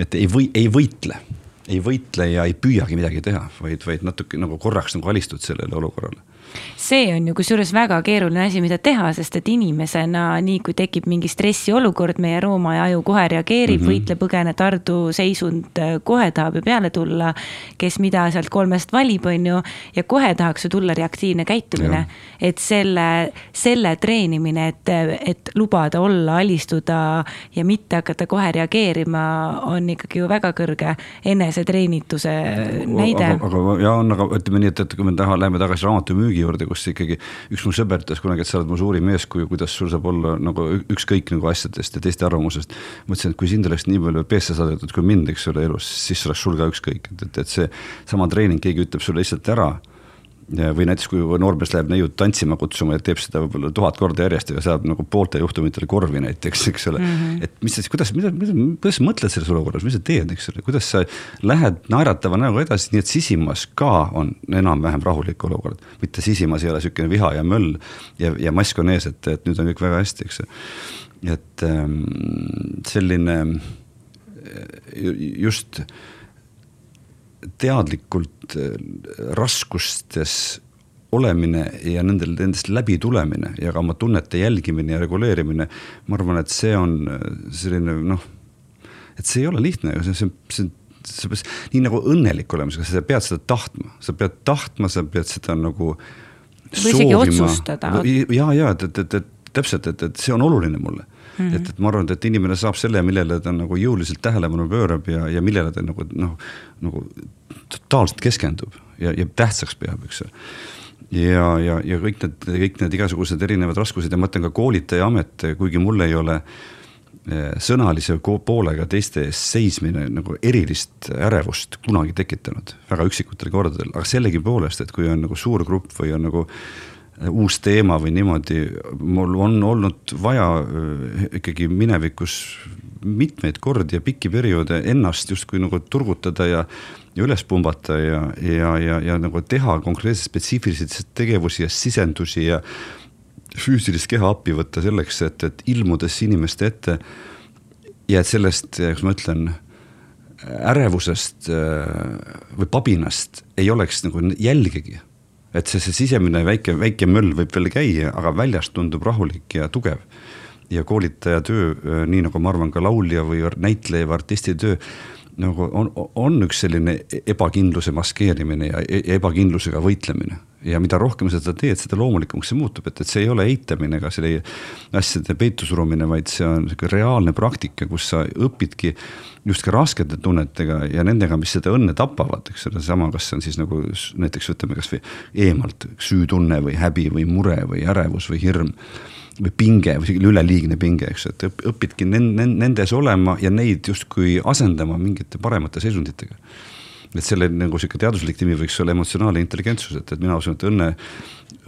et ei või, ei võitle ei võitle ja ei püüagi midagi teha, vaid, vaid natuke nagu korraks nagu alistud sellele olukorrale see on ju kusjuures väga keeruline asi, mida teha, sest et inimesena, nii kui tekib mingi stressiolukord, meie rooma ja aju kohe reageerib mm, -hmm. võitle, põgene, tardu seisund kohe tahab ju peale tulla. kes mida sealt kolmest valib, on ju, ja kohe tahaks ju tulla reaktiivne käitumine. et selle, selle treenimine, et, et lubada olla, alistuda ja mitte hakata kohe reageerima, on ikkagi ju väga kõrge enesetreenituse näide. aga, aga ja on, aga ütleme nii, et, et kui me taha, läheme tagasi raamatumüügi juurde, kus ikkagi üks mu sõber ütles kunagi, et sa oled mu suurim eeskuju, kuidas sul saab olla nagu ükskõik nagu asjadest ja teiste arvamusest. mõtlesin, et kui sind oleks nii palju peesse saadetud kui mind, eks ole, elus, siis oleks sul ka ükskõik, et, et, et see sama treening, keegi ütleb sulle lihtsalt ära või näiteks, kui noormees läheb neiut tantsima kutsuma ja teeb seda võib-olla tuhat korda järjest ja saab nagu pooltel juhtumitel korvi näiteks, eks ole mm. -hmm. et mis sa siis, kuidas, mida, mida, kuidas sa mõtled selles olukorras, mis sa teed, eks ole, kuidas sa lähed naeratava näoga edasi, nii et sisimas ka on enam-vähem rahulik olukord. mitte sisimas ei ole sihukene viha ja möll ja, ja mask on ees, et, et nüüd on kõik väga hästi, eks. et ähm, selline just teadlikult äh, raskustes olemine ja nendel, nendest läbi tulemine ja ka oma tunnete jälgimine ja reguleerimine. ma arvan, et see on äh, selline noh, et see ei ole lihtne, see, see, see sa pead nii nagu õnnelik olema, sa pead seda tahtma, sa pead tahtma, sa pead seda nagu. või isegi otsustada. ja, ja et, et, et, et täpselt, et, et see on oluline mulle mm. -hmm. et, et ma arvan, et inimene saab selle, millele ta nagu jõuliselt tähelepanu pöörab ja, ja millele ta nagu noh, nagu totaalselt keskendub ja, ja tähtsaks peab, eks ole ja, ja, ja kõik need, kõik need igasugused erinevad raskused ja ma ütlen ka koolitaja amet, kuigi mul ei ole eh, sõnalise poolega teiste ees seismine nagu erilist ärevust kunagi tekitanud, väga üksikutel kordadel, aga sellegipoolest, et kui on nagu suur grupp või on nagu uus teema või niimoodi, mul on olnud vaja äh, ikkagi minevikus mitmeid kordi ja pikki perioode ennast justkui nagu turgutada ja ja üles pumbata ja, ja, ja, ja nagu teha konkreetseid spetsiifilisi tegevusi ja sisendusi ja füüsilist keha appi võtta selleks, et, et ilmudes inimeste ette ja et sellest, kuidas ma ütlen, ärevusest äh, või pabinast ei oleks nagu jälgegi et see, see sisemine väike, väike möll võib veel käia, aga väljast tundub rahulik ja tugev. ja koolitaja töö, nii nagu ma arvan, ka laulja või näitleja või artisti töö nagu on, on üks selline ebakindluse maskeerimine ja, ja ebakindlusega võitlemine. Ja mida rohkem sa seda teed, seda loomulikumaks see muutub, et, et see ei ole eitamine ega selle asjade peitussurumine, vaid see on sihuke reaalne praktika, kus sa õpidki just ka raskete tunnetega ja nendega, mis seda õnne tapavad, eks ole, sama, kas see on siis nagu näiteks ütleme kasvõi eemalt süütunne või häbi või mure või ärevus või hirm või pinge või isegi üleliigne pinge, eks, et õpidki nendes olema ja neid justkui asendama mingite paremate seisunditega et selle nagu sihuke teaduslik nimi võiks olla emotsionaalne intelligentsus, et, et mina usun, et õnne,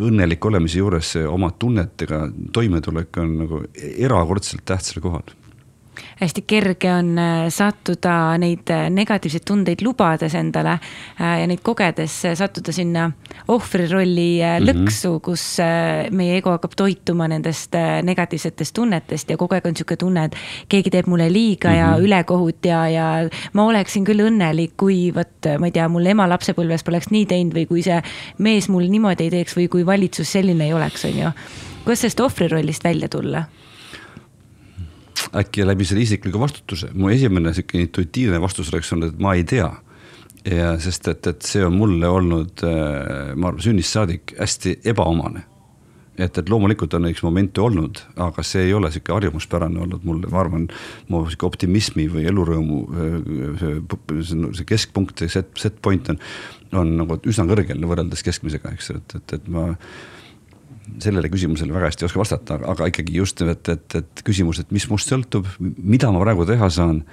õnnelik olemise juures oma tunnetega toimetulek on nagu erakordselt tähtsal kohal hästi kerge on äh, sattuda neid äh, negatiivseid tundeid lubades endale äh, ja neid kogedes sattuda sinna ohvrirolli mhm. lõksu mm, -hmm. kus meie ego hakkab toituma nendest negatiivsetest tunnetest ja kogu aeg on niisugune tunne, et keegi teeb mulle liiga mm -hmm. ja mhm. ülekohut ja, ja ma oleksin küll õnnelik, kui vot, ma ei tea, mul ema lapsepõlves poleks nii teinud või kui see mees mul niimoodi ei teeks või kui valitsus selline ei oleks, on ju. kuidas sellest ohvrirollist välja tulla? Äkki läbi selle isikliku vastutuse, mu esimene sihuke intuitiivne vastus oleks olnud, et ma ei tea. ja sest, et, et see on mulle olnud, äh, ma arvan, sünnist saadik hästi ebaomane. et, et loomulikult on üks momente olnud, aga see ei ole sihuke harjumuspärane olnud mulle, ma arvan, mu sihuke optimismi või elurõõmu äh, see, keskpunkt, see set, set point on, on nagu üsna kõrgel võrreldes keskmisega, eks, et, et, et ma sellele küsimusele väga hästi ei oska vastata, aga ikkagi just, et, et, et küsimus, et mis must sõltub, mida ma praegu teha saan.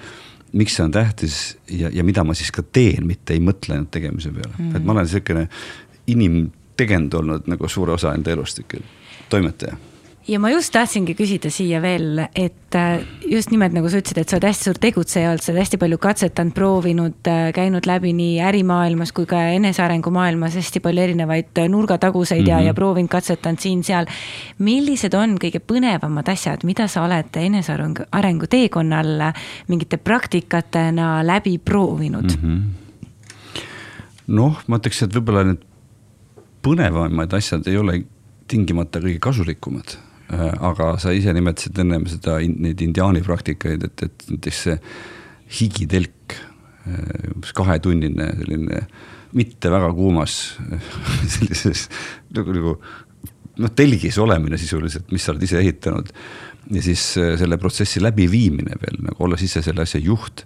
miks see on tähtis ja, ja mida ma siis ka teen, mitte ei mõtle ainult tegemise peale mm, -hmm. et ma olen sihukene inimtegend olnud nagu suure osa enda elust ikka, toimetaja ja ma just tahtsingi küsida siia veel, et äh, just nimelt nagu sa ütlesid, et sa oled hästi suur tegutseja olnud, sa oled hästi palju katsetanud, proovinud, äh, käinud läbi nii ärimaailmas kui ka enesearengu maailmas hästi palju erinevaid nurgataguseid mm -hmm. ja, ja mhm. proovinud, katsetanud siin-seal. millised on kõige põnevamad asjad, mida sa oled enesearengu, arengu teekonnal mingite praktikatena läbi proovinud mm? -hmm. noh, ma ütleks, et võib-olla need põnevamad asjad ei ole tingimata kõige kasulikumad Äh, aga sa ise nimetasid ennem seda, neid indiaani praktikaid, et, et näiteks see higitelk, äh, umbes kahetunnine selline mitte väga kuumas (laughs) sellises nagu, nagu noh, telgis olemine sisuliselt, mis sa oled ise ehitanud. ja siis äh, selle protsessi läbiviimine veel nagu olles ise selle asja juht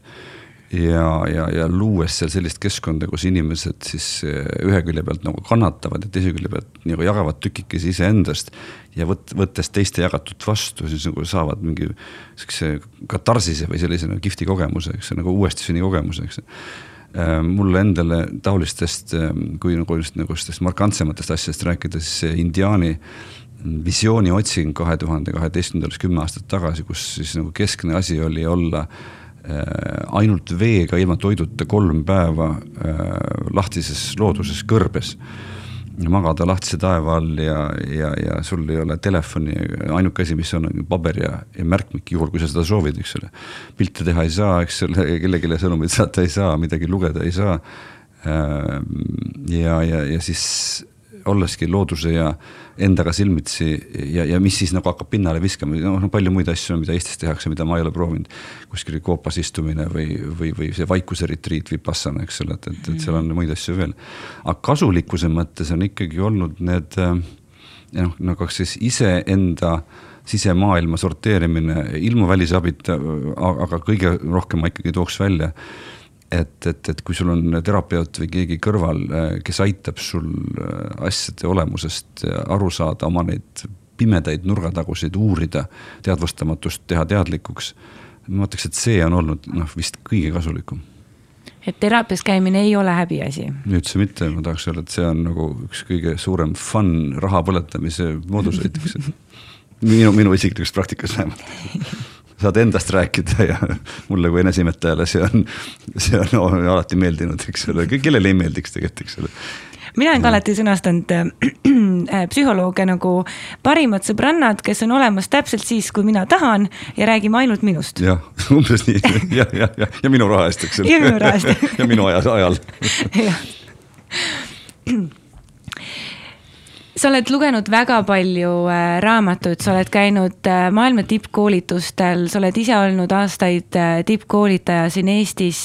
ja, ja, ja luues seal sellist keskkonda, kus inimesed siis eh, ühe külje pealt nagu kannatavad ja teise külje pealt nagu jagavad tükikesi iseendast. ja võt-, võttes teiste jagatut vastu, siis nagu saavad mingi sihukese katarsise või sellise nagu kihvti kogemuse, eks nagu uuesti sünni kogemuse, eks äh, mulle endale taolistest, ähm, kui nagu just nagu sellistest markantsematest asjadest rääkida, siis indiaani visiooni otsing kahe tuhande kaheteistkümnendal, kümme aastat tagasi, kus siis nagu keskne asi oli olla Äh, ainult veega, ilma toiduta kolm päeva äh, lahtises looduses kõrbes. magada lahtise taeva all ja, ja, ja sul ei ole telefoni, ainuke asi, mis on, on paber ja, ja märkmik, juhul kui sa seda soovid, eks ole. pilte teha ei saa, eks ole, (laughs) kellelegi sõnumeid saata ei saa, midagi lugeda ei saa. Äh, ja, ja, ja siis olleski looduse ja endaga silmitsi ja, ja mis siis nagu hakkab pinnale viskama, noh no, palju muid asju, mida Eestis tehakse, mida ma ei ole proovinud. kuskil koopas istumine või, või, või see vaikuse retriit Vipassana, eks ole, et, et, et seal on muid asju veel. aga kasulikkuse mõttes on ikkagi olnud need noh, nagu siis iseenda sisemaailma sorteerimine ilma välisabita, aga kõige rohkem ma ikkagi tooks välja et, et, et kui sul on terapeut või keegi kõrval, äh, kes aitab sul äh, asjade olemusest aru saada, oma neid pimedaid nurgataguseid uurida, teadvustamatust teha teadlikuks. ma ütleks, et see on olnud noh, vist kõige kasulikum. et teraapias käimine ei ole häbiasi? üldse mitte, ma tahaks öelda, et see on nagu üks kõige suurem fun raha põletamise mooduseid, eks (laughs) minu, minu isiklikus praktikas vähemalt (laughs) saad endast rääkida ja (laughs) mulle kui eneseimetajale see on, see on no, alati meeldinud, eks ole, kellele ei meeldiks tegelikult, eks ole? Mina olen ka alati sõnastanud (clears throat) äh, psühholooge nagu parimad sõbrannad, kes on olemas täpselt siis, kui mina tahan ja räägime ainult minust. jah, (laughs) umbes nii. Ja, ja, ja, ja minu raha eest, eks ole. ja minu raha eest (laughs) ja minu aja, ajal (clears throat) sa oled lugenud väga palju äh, raamatuid, sa oled käinud äh, maailma tippkoolitustel, sa oled ise olnud aastaid äh, tippkoolitaja siin Eestis.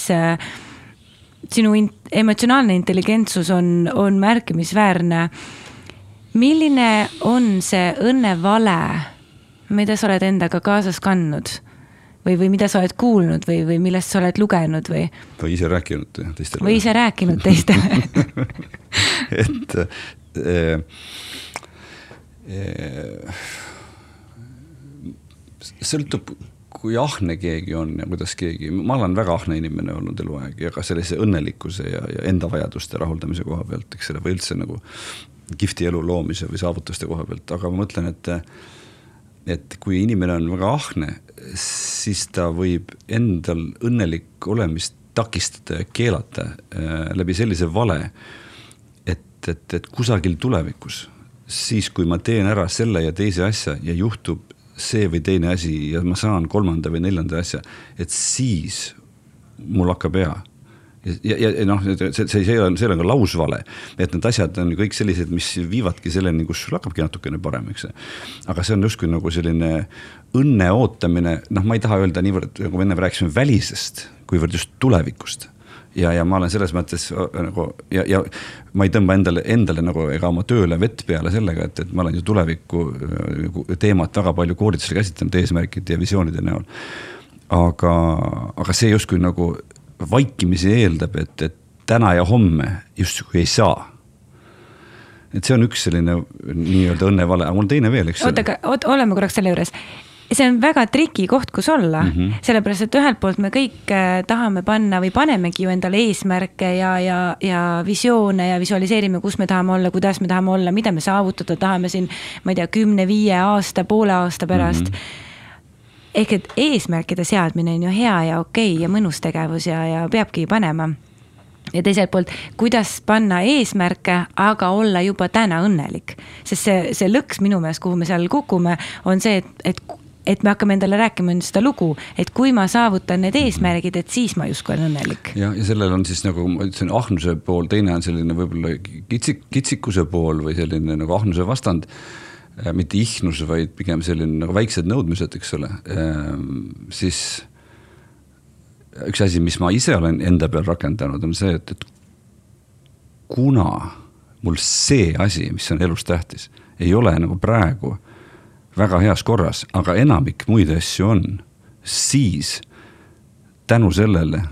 sinu in emotsionaalne intelligentsus on, on märkimisväärne. milline on see õnnevale, mida sa oled endaga kaasas kandnud? või, või mida sa oled kuulnud või, või millest sa oled lugenud või? või ise rääkinud teistele. või ise rääkinud teistele (laughs) et sõltub, kui ahne keegi on ja kuidas keegi, ma olen väga ahne inimene olnud eluaeg ja ka sellise õnnelikkuse ja, ja enda vajaduste rahuldamise koha pealt, eks ole, või üldse nagu kihvti elu loomise või saavutuste koha pealt, aga ma mõtlen, et et kui inimene on väga ahne, siis ta võib endal õnnelik olemist takistada ja keelata äh, läbi sellise vale, et, et, et kusagil tulevikus, siis kui ma teen ära selle ja teise asja ja juhtub see või teine asi ja ma saan kolmanda või neljanda asja, et siis mul hakkab hea. Ja, ja, ja noh, see, see, see on, see on ka lausvale, et need asjad on kõik sellised, mis viivadki selleni, kus sul hakkabki natukene parem, eks. aga see on justkui nagu selline õnne ootamine, noh, ma ei taha öelda niivõrd, nagu me enne rääkisime välisest, kuivõrd just tulevikust ja, ja ma olen selles mõttes nagu ja, ja ma ei tõmba endale, endale nagu ega oma tööle vett peale sellega, et, et ma olen ju tuleviku teemat väga palju koolitusel käsitlenud eesmärkide ja visioonide näol. aga, aga see justkui nagu vaikimisi eeldab, et, et täna ja homme justkui ei saa et see on üks selline nii-öelda õnnevale, aga mul teine veel, eks. oota, aga oot, oleme korraks selle juures. See on väga triki koht, kus olla mm, -hmm. sellepärast et ühelt poolt me kõik äh, tahame panna või panemegi ju endale eesmärke ja, ja, ja visioone ja visualiseerime, kus me tahame olla, kuidas me tahame olla, mida me saavutada tahame siin, ma ei tea, kümne, viie aasta, poole aasta pärast mm. -hmm ehk et eesmärkide seadmine on ju hea ja okei okay ja mõnus tegevus ja, ja peabki panema. ja teiselt poolt, kuidas panna eesmärke, aga olla juba täna õnnelik. sest see, see lõks minu meelest, kuhu me seal kukume, on see, et, et et me hakkame endale rääkima nüüd seda lugu, et kui ma saavutan need eesmärgid, et siis ma justkui olen õnnelik. ja, ja sellel on siis nagu ma ütlesin, ahnuse pool, teine on selline võib-olla kitsik, kitsikuse pool või selline nagu ahnuse vastand Äh, mitte ihnus, vaid pigem selline nagu väiksed nõudmised, eks ole, ähm, siis üks asi, mis ma ise olen enda peal rakendanud, on see, et, et kuna mul see asi, mis on elus tähtis, ei ole nagu praegu väga heas korras, aga enamik muid asju on, siis tänu sellele,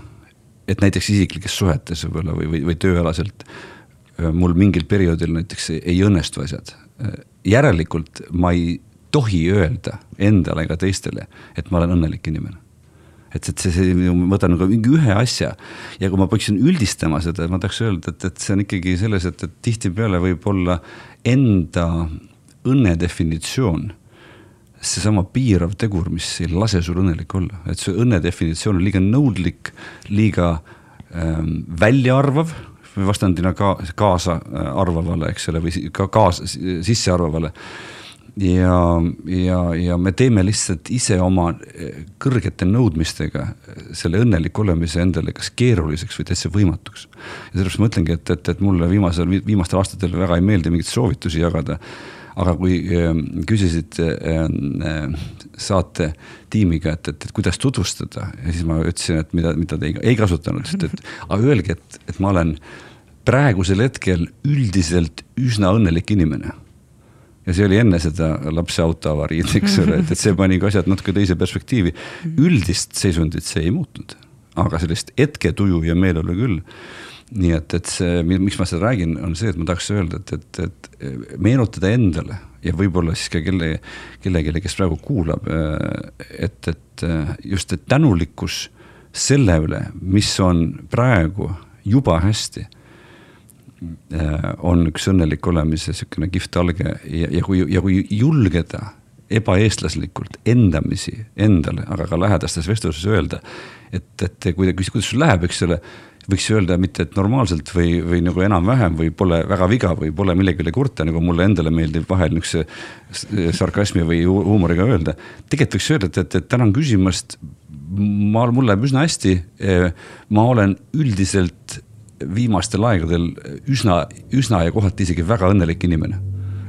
et näiteks isiklikes suhetes võib-olla või, või, või tööalaselt äh, mul mingil perioodil näiteks ei õnnestu asjad, äh, järelikult ma ei tohi öelda endale ega teistele, et ma olen õnnelik inimene. et, et see, see, ma võtan nagu mingi ühe asja ja kui ma peaksin üldistama seda, ma tahaks öelda, et, et see on ikkagi selles, et, et tihtipeale võib olla enda õnne definitsioon seesama piirav tegur, mis ei lase sul õnnelik olla, et see õnne definitsioon on liiga nõudlik, liiga ähm, väljaarvav vastandina ka kaasa arvavale, eks ole, või ka kaasa, sissearvavale. ja, ja, ja me teeme lihtsalt ise oma kõrgete nõudmistega selle õnneliku olemise endale kas keeruliseks või täitsa võimatuks. ja sellepärast ma ütlengi, et, et, et mulle viimasel, viimastel aastatel väga ei meeldi mingeid soovitusi jagada aga kui äh, küsisid äh, saate tiimiga, et, et, et kuidas tutvustada ja siis ma ütlesin, et mida, mida te ei, ei kasutanud, sest et (laughs) aga öelge, et, et ma olen praegusel hetkel üldiselt üsna õnnelik inimene ja see oli enne seda lapse autoavariid, eks ole, et, et see pani ka asjad natuke teise perspektiivi. üldist seisundit see ei muutnud, aga sellist hetketuju ja meeleolu küll. Nii et, et see, miks ma seda räägin, on see, et ma tahaks öelda, et, et, et meenutada endale ja võib-olla siis ka kelle, kellelegi, kes praegu kuulab, et, et just, et tänulikkus selle üle, mis on praegu juba hästi Äh, on üks õnnelik olemise sihukene kihvt alge ja, ja kui, ja kui julgeda ebaeestlaslikult endamisi endale, aga ka lähedastes vestluses öelda, et, et kui kuidas sul läheb, eks ole võiks öelda mitte, et normaalselt või, või nagu enam-vähem või pole väga viga või pole millegi üle kurta, nagu mulle endale meeldib vahel niisuguse sarkasmi või huumoriga öelda. tegelikult võiks öelda, et, et, et tänan küsimast. ma, mul läheb üsna hästi. ma olen üldiselt viimastel aegadel üsna, üsna ja kohati isegi väga õnnelik inimene.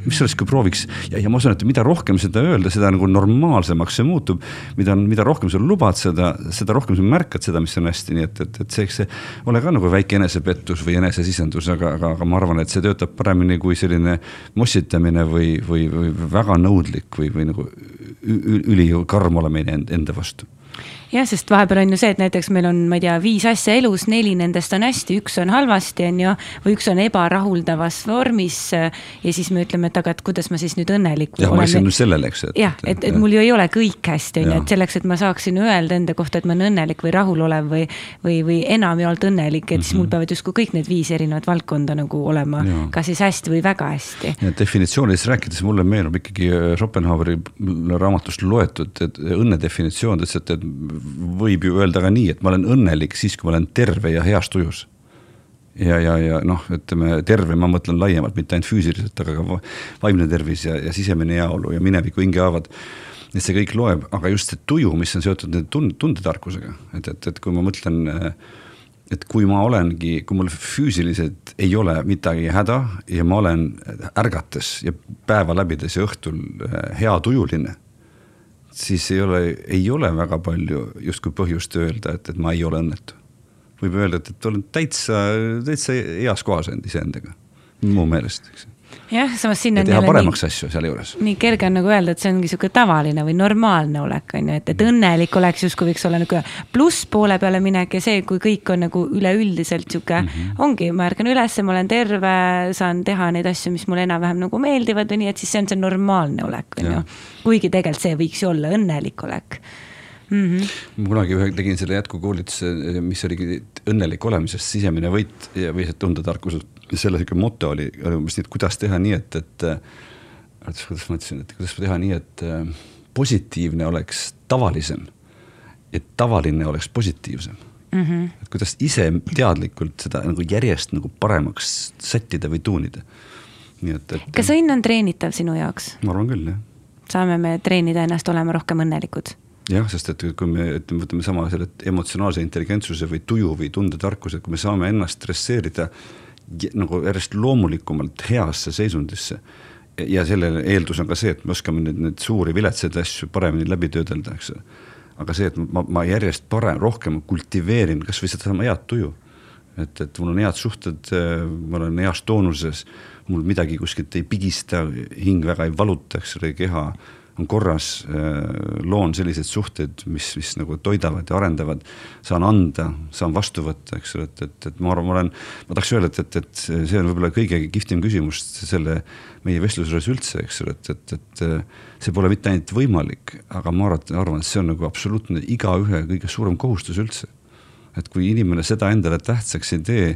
Mis oleks, kui prooviks. Ja, ja ma usun, et mida rohkem seda öelda, seda nagu normaalsemaks see muutub. mida, mida rohkem sa lubad seda, seda rohkem sa märkad seda, mis on hästi, nii et, et, et see, eks see ole ka nagu väike enesepettus või enesesisendus, aga, aga, aga ma arvan, et see töötab paremini kui selline mossitamine või, või, või väga nõudlik või, või nagu ülikarm olemine enda vastu jah, sest vahepeal on ju see, et näiteks meil on, ma ei tea, viis asja elus, neli nendest on hästi, üks on halvasti, on ju. või üks on ebarahuldavas vormis. ja siis me ütleme, et aga, et kuidas ma siis nüüd õnnelik. jah, ma läksin nüüd sellele, eks. jah, et, et mul ju ei ole kõik hästi, on ju, et selleks, et ma saaksin öelda enda kohta, et ma olen õnnelik või rahulolev või. või, või enamjaolt õnnelik, et mm -hmm. siis mul mhm. peavad justkui kõik need viis erinevat valdkonda nagu olema, kas siis hästi või väga hästi. definitsioonidest rääkides mulle meenub ikkagi Schopenhaueri raamatust loetud, et õnne definitsioon, ta ütles, et, et võib ju öelda ka nii, et ma olen õnnelik siis, kui ma olen terve ja heas tujus. ja, ja, ja noh, ütleme terve, ma mõtlen laiemalt, mitte ainult füüsiliselt, aga ka vaimne tervis ja, ja sisemine heaolu ja mineviku hingehaavad. et see kõik loeb, aga just see tuju, mis on seotud nende tund-, tundetarkusega, et, et, et kui ma mõtlen et kui ma olengi, kui mul füüsiliselt ei ole midagi häda ja ma olen ärgates ja päeva läbides ja õhtul heatujuline siis ei ole, ei ole väga palju justkui põhjust öelda, et, et ma ei ole õnnetu. võib öelda, et, et olen täitsa, täitsa heas kohas iseendaga, mu meelest, eks jah, samas siin on. teha paremaks nii, asju sealjuures. nii kerge on nagu öelda, et see ongi sihuke tavaline või normaalne olek, on ju, et, et õnnelik oleks justkui võiks olla nagu plusspoole peale minek ja see, kui kõik on nagu üleüldiselt sihuke mm, -hmm. ongi, ma ärkan üles, ma olen terve, saan teha neid asju, mis mulle enam-vähem nagu meeldivad või nii, et siis see on see normaalne olek, on ju. kuigi tegelikult see võiks ju olla õnnelik olek mm. -hmm. ma kunagi ühe tegin selle jätkukoolituse, mis oligi õnnelik olemisest sisemine võit ja või see tundetarkus selle sihuke moto oli umbes nii, et kuidas teha nii, et, et oota, kuidas ma ütlesin, et kuidas teha nii, et äh, positiivne oleks tavalisem. et tavaline oleks positiivsem mm. -hmm. et kuidas ise teadlikult seda nagu järjest nagu paremaks sättida või tuunida. nii et, et. kas õnn on treenitav sinu jaoks? ma arvan küll, jah. saame me treenida ennast olema rohkem õnnelikud? jah, sest et kui me ütleme, võtame sama selle emotsionaalse intelligentsuse või tuju või tundetarkuse, kui me saame ennast stresseerida nagu järjest loomulikumalt heasse seisundisse. ja selle eeldus on ka see, et me oskame nüüd neid suuri viletsaid asju paremini läbi töödelda, eks ole. aga see, et ma, ma järjest parem, rohkem kultiveerin kasvõi sedasama head tuju. et, et mul on head suhted, ma olen heas toonuses, mul midagi kuskilt ei pigista, hing väga ei valuta, eks ole, keha on korras, äh, loon selliseid suhteid, mis, mis nagu toidavad ja arendavad. saan anda, saan vastu võtta, eks ole, et, et, et ma arvan, ma olen, ma tahaks öelda, et, et, et see on võib-olla kõige kihvtim küsimus selle meie vestluse juures üldse, eks ole, et, et, et see pole mitte ainult võimalik, aga ma arvan, arvan, et see on nagu absoluutne igaühe kõige suurem kohustus üldse. et kui inimene seda endale tähtsaks ei tee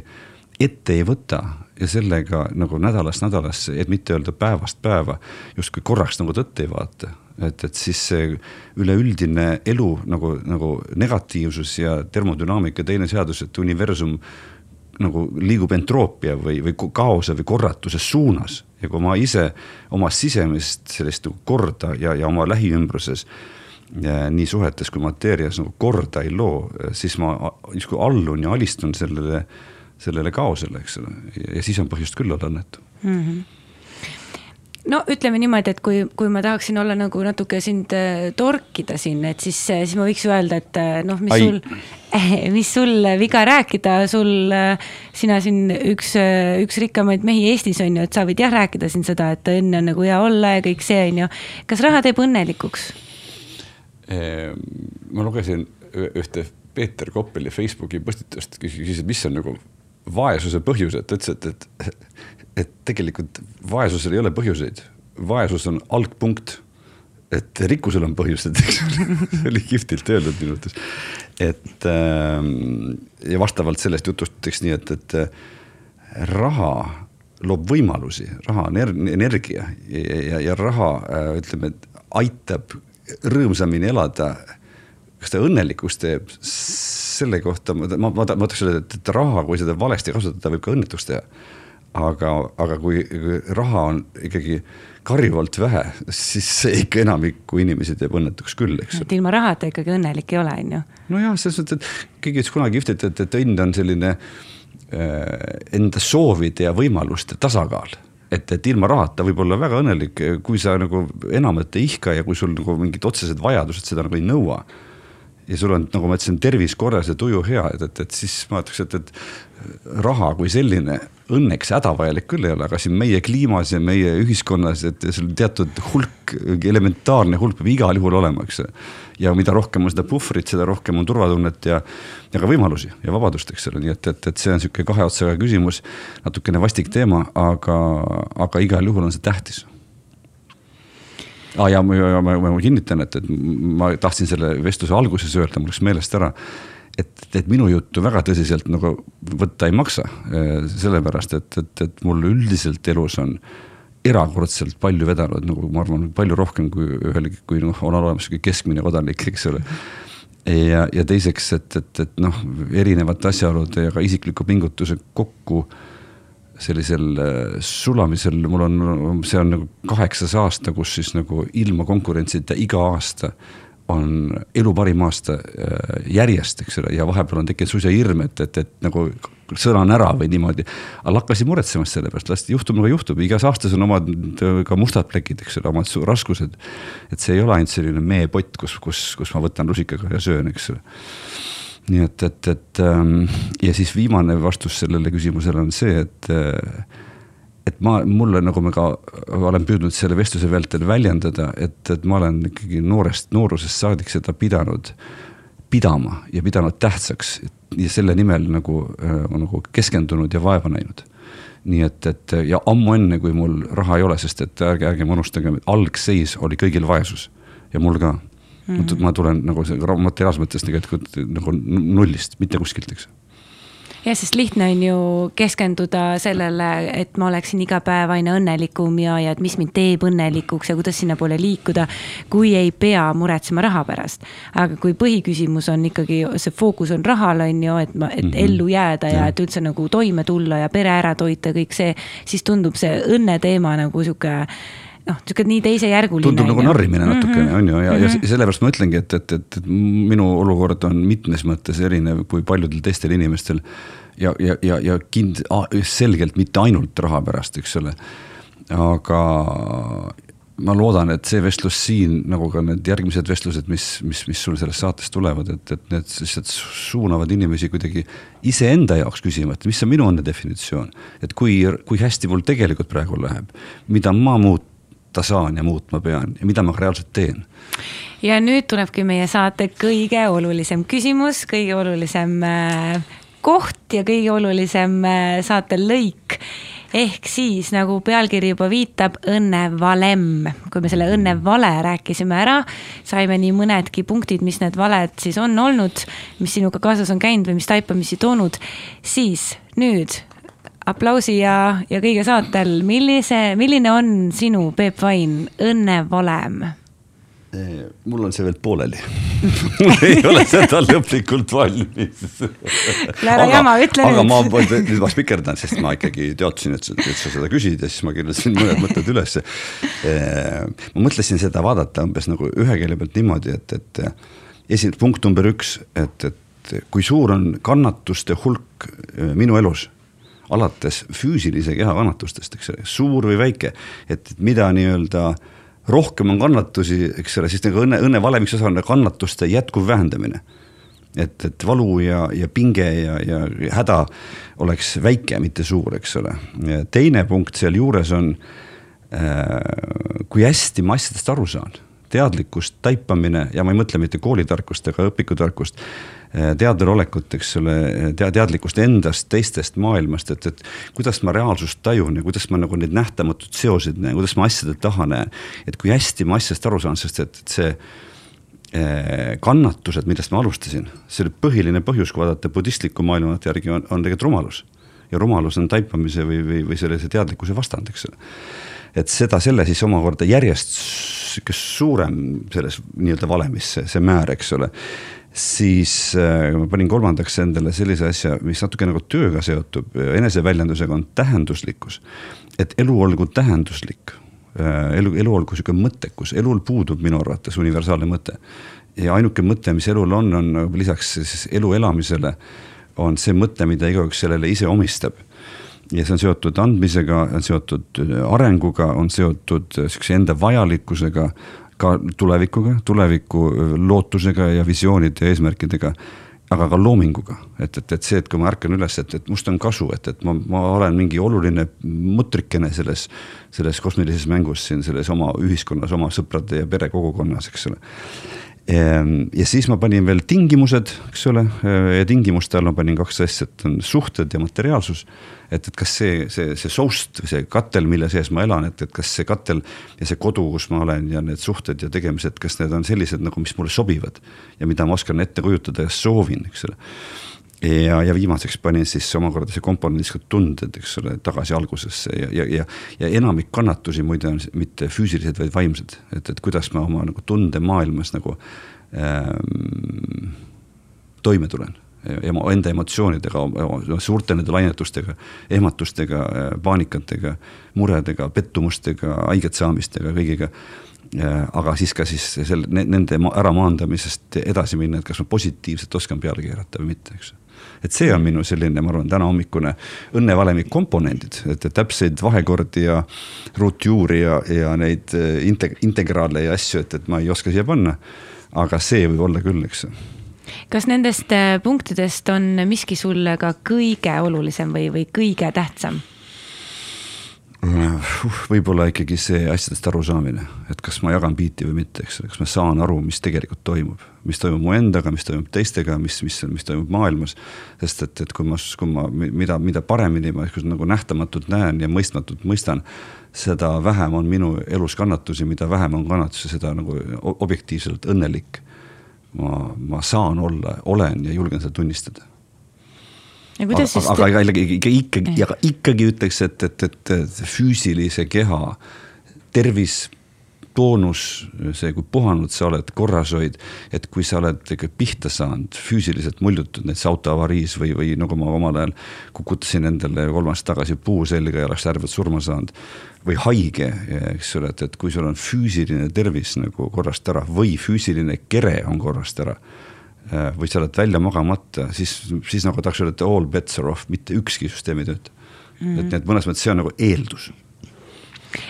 ette ei võta ja sellega nagu nädalast nädalasse, et mitte öelda päevast päeva, justkui korraks nagu tõtt ei vaata. et, et siis see üleüldine elu nagu, nagu negatiivsus ja termodünaamika teine seadus, et universum nagu liigub entroopia või, või kaose või korratuse suunas. ja kui ma ise oma sisemist sellist nagu korda ja, ja oma lähiümbruses ja nii suhetes kui mateerias nagu korda ei loo, siis ma justkui allun ja alistun sellele sellele kaosele, eks ole, ja siis on põhjust küll olla õnnetu mm. -hmm no ütleme niimoodi, et kui, kui ma tahaksin olla nagu natuke sind äh, torkida siin, et siis, äh, siis ma võiks öelda, et äh, noh, mis Ai. sul, (laughs) mis sul viga rääkida, sul, sina siin üks, üks rikkamaid mehi Eestis on ju, et sa võid jah rääkida siin seda, et õnn on nagu hea olla ja kõik see on ju. kas raha teeb õnnelikuks? Ehm, ma lugesin ühte Peeter Koppeli Facebooki postitust, küsis, et mis on nagu vaesuse põhjused, ta ütles, et, et, et tegelikult vaesusel ei ole põhjuseid, vaesus on algpunkt. et rikkusel on põhjused, eks ole, (laughs) see oli kihvtilt öeldud minu arvates. et ähm, ja vastavalt sellest jutustaks nii, et, et äh, raha loob võimalusi, raha on energia ja, ja, ja raha äh, ütleme, aitab rõõmsamini elada. kas ta õnnelikuks teeb, selle kohta ma, ma, ma tahaks öelda, et, raha, kui seda valesti kasutada, võib ka õnnetuks teha. aga, aga kui, raha on ikkagi karjuvalt vähe, siis see ikka enamikku inimesi teeb õnnetuks küll, eks. et ilma rahata ikkagi õnnelik ei ole, on ju. nojah, selles mõttes, et keegi ütles kunagi kihvt, et, et, et õnn on selline äh, enda soovide ja võimaluste tasakaal et, et ilma rahata võib olla väga õnnelik, kui sa nagu enamat ei ihka ja kui sul nagu mingid otsesed vajadused seda nagu ei nõua ja sul on, nagu ma ütlesin, tervis korras ja tuju hea, et, et, et siis ma ütleks, et, et raha kui selline õnneks hädavajalik küll ei ole, aga siin meie kliimas ja meie ühiskonnas, et sul teatud hulk, elementaarne hulk peab igal juhul olema, eks. ja mida rohkem on seda puhvrit, seda rohkem on turvatunnet ja, ja ka võimalusi ja vabadust, eks ole, nii et, et, et see on sihuke kahe otsaga küsimus. natukene vastik teema, aga, aga igal juhul on see tähtis ah,. ja ma, ma, ma, ma kinnitan, et, et ma tahtsin selle vestluse alguses öelda, mul läks meelest ära et, et minu juttu väga tõsiselt nagu võtta ei maksa. Eh, sellepärast, et, et, et mul üldiselt elus on erakordselt palju vedanud, nagu ma arvan, palju rohkem kui ühelgi, kui noh, on olemas sihuke keskmine kodanik, eks ole. ja, ja teiseks, et, et, et noh, erinevate asjaolude ja ka isikliku pingutuse kokku sellisel äh, sulamisel, mul on, see on nagu kaheksas aasta, kus siis nagu ilma konkurentsita iga aasta on elu parim aasta äh, järjest, eks ole, ja vahepeal on tekkinud suisa hirm, et, et, et nagu sõnan ära või niimoodi. aga hakkasin muretsema selle pärast, las juhtub nagu juhtub, igas aastas on omad äh, ka mustad plekid, eks ole, omad raskused. et see ei ole ainult selline meepott, kus, kus, kus ma võtan rusikaga ja söön, eks ole nii et, et, et ähm, ja siis viimane vastus sellele küsimusele on see, et äh, et ma, mulle, nagu ma ka olen püüdnud selle vestluse vältel väljendada, et, et ma olen ikkagi noorest, noorusest saadik seda pidanud pidama ja pidanud tähtsaks ja selle nimel nagu äh,, nagu keskendunud ja vaeva näinud. nii et, et ja ammu enne, kui mul raha ei ole, sest et ärge, ärgem unustagem, algseis oli kõigil vaesus ja mul ka mm. -hmm. ma tulen nagu materiaalses mõttes tegelikult nagu nullist, mitte kuskilt, eks jah, sest lihtne on ju keskenduda sellele, et ma oleksin iga päev aina õnnelikum ja, ja et mis mind teeb õnnelikuks ja kuidas sinnapoole liikuda. kui ei pea muretsema raha pärast. aga kui põhiküsimus on ikkagi, see fookus on rahal, on ju, et ma, et mm -hmm. ellu jääda ja, ja et üldse nagu toime tulla ja pere ära toita, kõik see. siis tundub see õnne teema nagu sihuke noh, niisugune nii teisejärguline. tundub nagu narrimine natukene mm, -hmm. on ju, ja mm, -hmm. ja mhm. sellepärast ma ütlengi, et, et, et, et minu olukord on mitmes mõttes erinev kui paljudel teistel inimestel. ja, ja, ja, ja kind-, selgelt mitte ainult raha pärast, eks ole. aga ma loodan, et see vestlus siin, nagu ka need järgmised vestlused, mis, mis, mis sul sellest saatest tulevad, et, et need lihtsalt suunavad inimesi kuidagi iseenda jaoks küsima, et mis on minu õnne definitsioon. et kui, kui hästi mul tegelikult praegu läheb, mida ma muut-, muuta saan ja muutma pean ja mida ma reaalselt teen. ja nüüd tulebki meie saate kõige olulisem küsimus, kõige olulisem äh, koht ja kõige olulisem äh, saate lõik ehk siis nagu pealkiri juba viitab, õnnevalem. kui me selle õnnevale rääkisime ära, saime nii mõnedki punktid, mis need valed siis on olnud, mis sinuga kaasas on käinud või mis taipamisi toonud, siis nüüd aplausi ja, ja kõige saatel, millise, milline on sinu, Peep Vain, õnnevalem? mul on see veel pooleli (laughs) mul ei ole seda lõplikult valmis ära jama, ütle nüüd. aga ma nüüd ma spikerdan, sest ma ikkagi teadsin, et et sa seda küsid ja siis ma kirjutasin mõned mõtted ülesse. ma mõtlesin seda vaadata umbes nagu ühe keele pealt niimoodi, et, et esimene punkt number üks, et, et kui suur on kannatuste hulk minu elus alates füüsilise keha kannatustest, eks ole, suur või väike, et mida nii-öelda rohkem on kannatusi, eks ole, siis nagu õnne, õnnevalemiks osa on kannatuste jätkuv vähendamine. et, et valu ja, ja pinge ja, ja häda oleks väike, mitte suur, eks ole. teine punkt sealjuures on äh,, kui hästi ma asjadest aru saan teadlikkust, taipamine ja ma ei mõtle mitte koolitarkust ega õpikutarkust, eh, teadvalolekut, eks ole, tea-, teadlikkust endast, teistest, maailmast, et, et kuidas ma reaalsust tajun ja kuidas ma nagu neid nähtamatuid seoseid näen, kuidas ma asjade taha näen. et kui hästi ma asjast aru saan, sest et, et see eh, kannatused, millest ma alustasin, selle põhiline põhjus, kui vaadata budistliku maailmavaate järgi, on, on tegelikult rumalus. ja rumalus on taipamise või, või, või sellise teadlikkuse vastand, eks ole et seda, selle siis omakorda järjest sihuke suurem selles nii-öelda valemis see, see määr, eks ole. Siis äh, ma panin kolmandaks endale sellise asja, mis natuke nagu tööga seotub, eneseväljendusega on tähenduslikkus. et elu olgu tähenduslik äh,, elu, elu olgu sihuke mõttekus, elul puudub minu arvates universaalne mõte. ja ainuke mõte, mis elul on, on lisaks siis elu elamisele, on see mõte, mida igaüks sellele ise omistab ja see on seotud andmisega, on seotud arenguga, on seotud sihukese enda vajalikkusega, ka tulevikuga, tuleviku lootusega ja visioonide ja eesmärkidega aga ka loominguga, et, et, et see, et kui ma ärkan üles, et, et must on kasu, et, et ma, ma olen mingi oluline mutrikene selles, selles kosmilises mängus siin, selles oma ühiskonnas, oma sõprade ja perekogukonnas, eks ole. Ehm, ja siis ma panin veel tingimused, eks ole, ja tingimuste all ma panin kaks asja, et on suhted ja materiaalsus. et, et kas see, see, see soust, see katel, mille sees ma elan, et, et kas see katel ja see kodu, kus ma olen ja need suhted ja tegemised, kas need on sellised nagu, mis mulle sobivad. ja mida ma oskan ette kujutada ja soovin, eks ole ja, ja viimaseks panin siis omakorda see komponendis ka tunded, eks ole, tagasi algusesse ja, ja, ja, ja enamik kannatusi muide on mitte füüsilised, vaid vaimsed, et, et kuidas ma oma nagu tundemaailmas nagu ähm, toime tulen. Ema, enda emotsioonidega, suurte nende lainetustega, ehmatustega, paanikatega, muredega, pettumustega, haiget saamistega, kõigiga aga siis ka siis selle, nende äramaandamisest edasi minna, et kas ma positiivselt oskan peale keerata või mitte, eks et see on minu selline, ma arvan, tänahommikune õnnevalemi komponendid, et täpseid vahekordi ja ruutjuuri ja, ja neid eh, integ-, integraale ja asju, et, et ma ei oska siia panna. aga see võib olla küll, eks kas nendest eh, punktidest on miski sulle ka kõige olulisem või, või kõige tähtsam? Võib-olla ikkagi see asjadest arusaamine, et kas ma jagan biiti või mitte, eks ole, kas ma saan aru, mis tegelikult toimub. mis toimub mu endaga, mis toimub teistega, mis, mis, mis toimub maailmas. sest et, et kui ma, kui ma, mida, mida paremini ma nagu nähtamatult näen ja mõistmatult mõistan, seda vähem on minu elus kannatusi, mida vähem on kannatusi, seda nagu objektiivselt õnnelik. ma, ma saan olla, olen ja julgen seda tunnistada aga, siis aga, aga ikkagi, ikkagi, aga ikkagi ütleks, et, et, et füüsilise keha tervis, toonus, see, kui puhanud sa oled, korrashoid, et kui sa oled ikka pihta saanud, füüsiliselt muljutud näiteks autoavariis või, või nagu ma omal ajal kukutasin endale kolm aastat tagasi puu selga ja oleks ärevalt surma saanud. või haige, eks ole, et, et kui sul on füüsiline tervis nagu korrast ära või füüsiline kere on korrast ära või sa oled välja magamata, siis, siis nagu tahaks öelda, et all bets are off, mitte ükski süsteem ei tööta mm. -hmm. et nii, et mõnes mõttes see on nagu eeldus.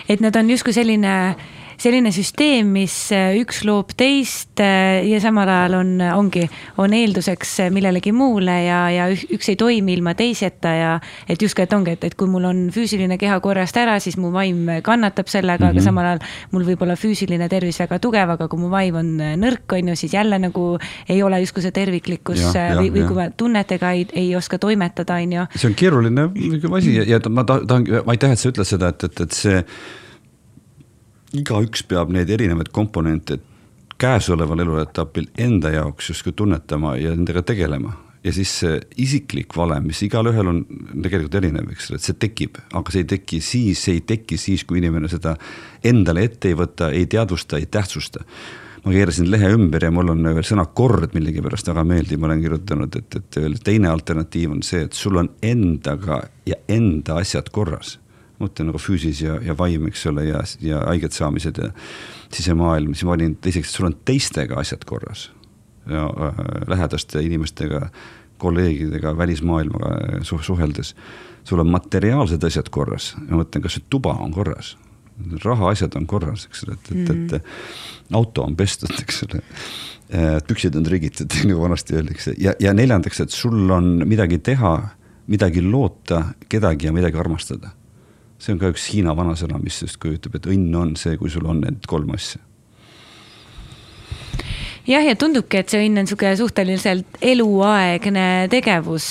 et need on justkui selline selline süsteem, mis äh, üks loob teist äh, ja samal ajal on, ongi, on eelduseks äh, millelegi muule ja, ja üks ei toimi ilma teiseta ja et justkui, et ongi, et, et kui mul on füüsiline keha korrast ära, siis mu vaim kannatab sellega mm, -hmm. aga mhm. samal ajal mul võib olla füüsiline tervis väga tugev, aga kui mu vaim on nõrk, on ju, siis jälle nagu ei ole justkui see terviklikkus ja, ja, või, või kui ma tunnetega ei, ei oska toimetada, on ju. see on keeruline asi ja, ja ma tahan, aitäh, et sa ütled seda, et, et, et see igaüks peab neid erinevaid komponente käesoleval eluetapil enda jaoks justkui tunnetama ja nendega tegelema. ja siis see isiklik valem, mis igalühel on tegelikult erinev, eks ole, et see tekib, aga see ei teki siis, see ei teki siis, kui inimene seda endale ette ei võta, ei teadvusta, ei tähtsusta. Ma keerasin lehe ümber ja mul on veel sõna kord millegipärast väga meeldib, ma olen kirjutanud, et, et veel teine alternatiiv on see, et sul on endaga ja enda asjad korras mõtlen nagu füüsis ja, ja vaim, eks ole, ja, ja haiget saamised ja sisemaailm, siis ma olin teiseks, et sul on teistega asjad korras. ja äh, lähedaste inimestega, kolleegidega, välismaailmaga suh suheldes. sul on materiaalsed asjad korras, ma mõtlen, kas see tuba on korras rahaasjad on korras, eks ole, et, et, et mm. auto on pestud, eks ole. Äh, püksid on trigitud, (laughs) nagu vanasti öeldakse ja, ja neljandaks, et sul on midagi teha, midagi loota, kedagi ja midagi armastada see on ka üks Hiina vanasõna, mis justkui ütleb, et õnn on see, kui sul on need kolm asja jah, ja tundubki, et see õnn on niisugune suhteliselt eluaegne tegevus.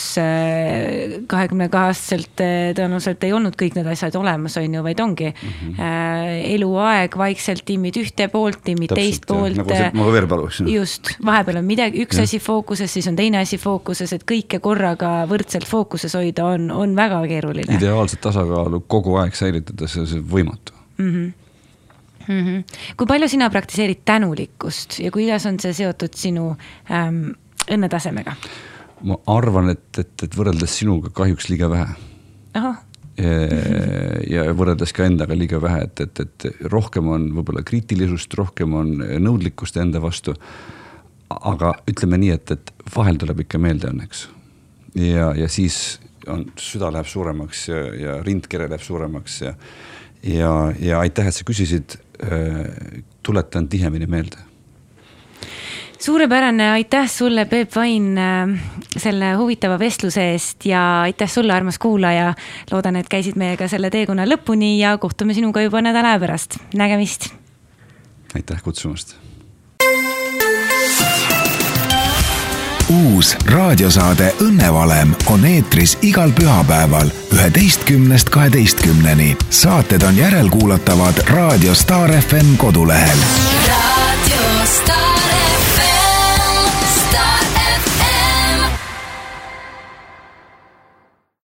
kahekümne kahe aastaselt eh, tõenäoliselt ei olnud kõik need asjad olemas, on ju, vaid ongi mm -hmm. eluaeg vaikselt timmid ühte poolt, timmid teist poolt. nagu see, nagu eks ju. just, vahepeal on midagi, üks ja. asi fookuses, siis on teine asi fookuses, et kõike korraga võrdselt fookuses hoida on, on väga keeruline. ideaalset tasakaalu kogu aeg säilitada, see on võimatu mm. -hmm mm. -hmm. kui palju sina praktiseerid tänulikkust ja kuidas on see seotud sinu ähm, õnnetasemega? ma arvan, et, et, et võrreldes sinuga kahjuks liiga vähe. ahah ja võrreldes ka endaga liiga vähe, et, et, et rohkem on võib-olla kriitilisust, rohkem on nõudlikkust enda vastu. aga ütleme nii, et, et vahel tuleb ikka meelde õnneks. ja, ja siis on, süda läheb suuremaks ja, ja rindkere läheb suuremaks ja ja, ja aitäh, et sa küsisid, tuletan tihemini meelde suurepärane, aitäh sulle, Peep Vain, selle huvitava vestluse eest ja aitäh sulle, armas kuulaja. loodan, et käisid meiega selle teekonna lõpuni ja kohtume sinuga juba nädala pärast, nägemist. aitäh kutsumast uus raadiosaade Õnnevalem on eetris igal pühapäeval üheteistkümnest kaheteistkümneni. saated on järelkuulatavad Raadio Star FM kodulehel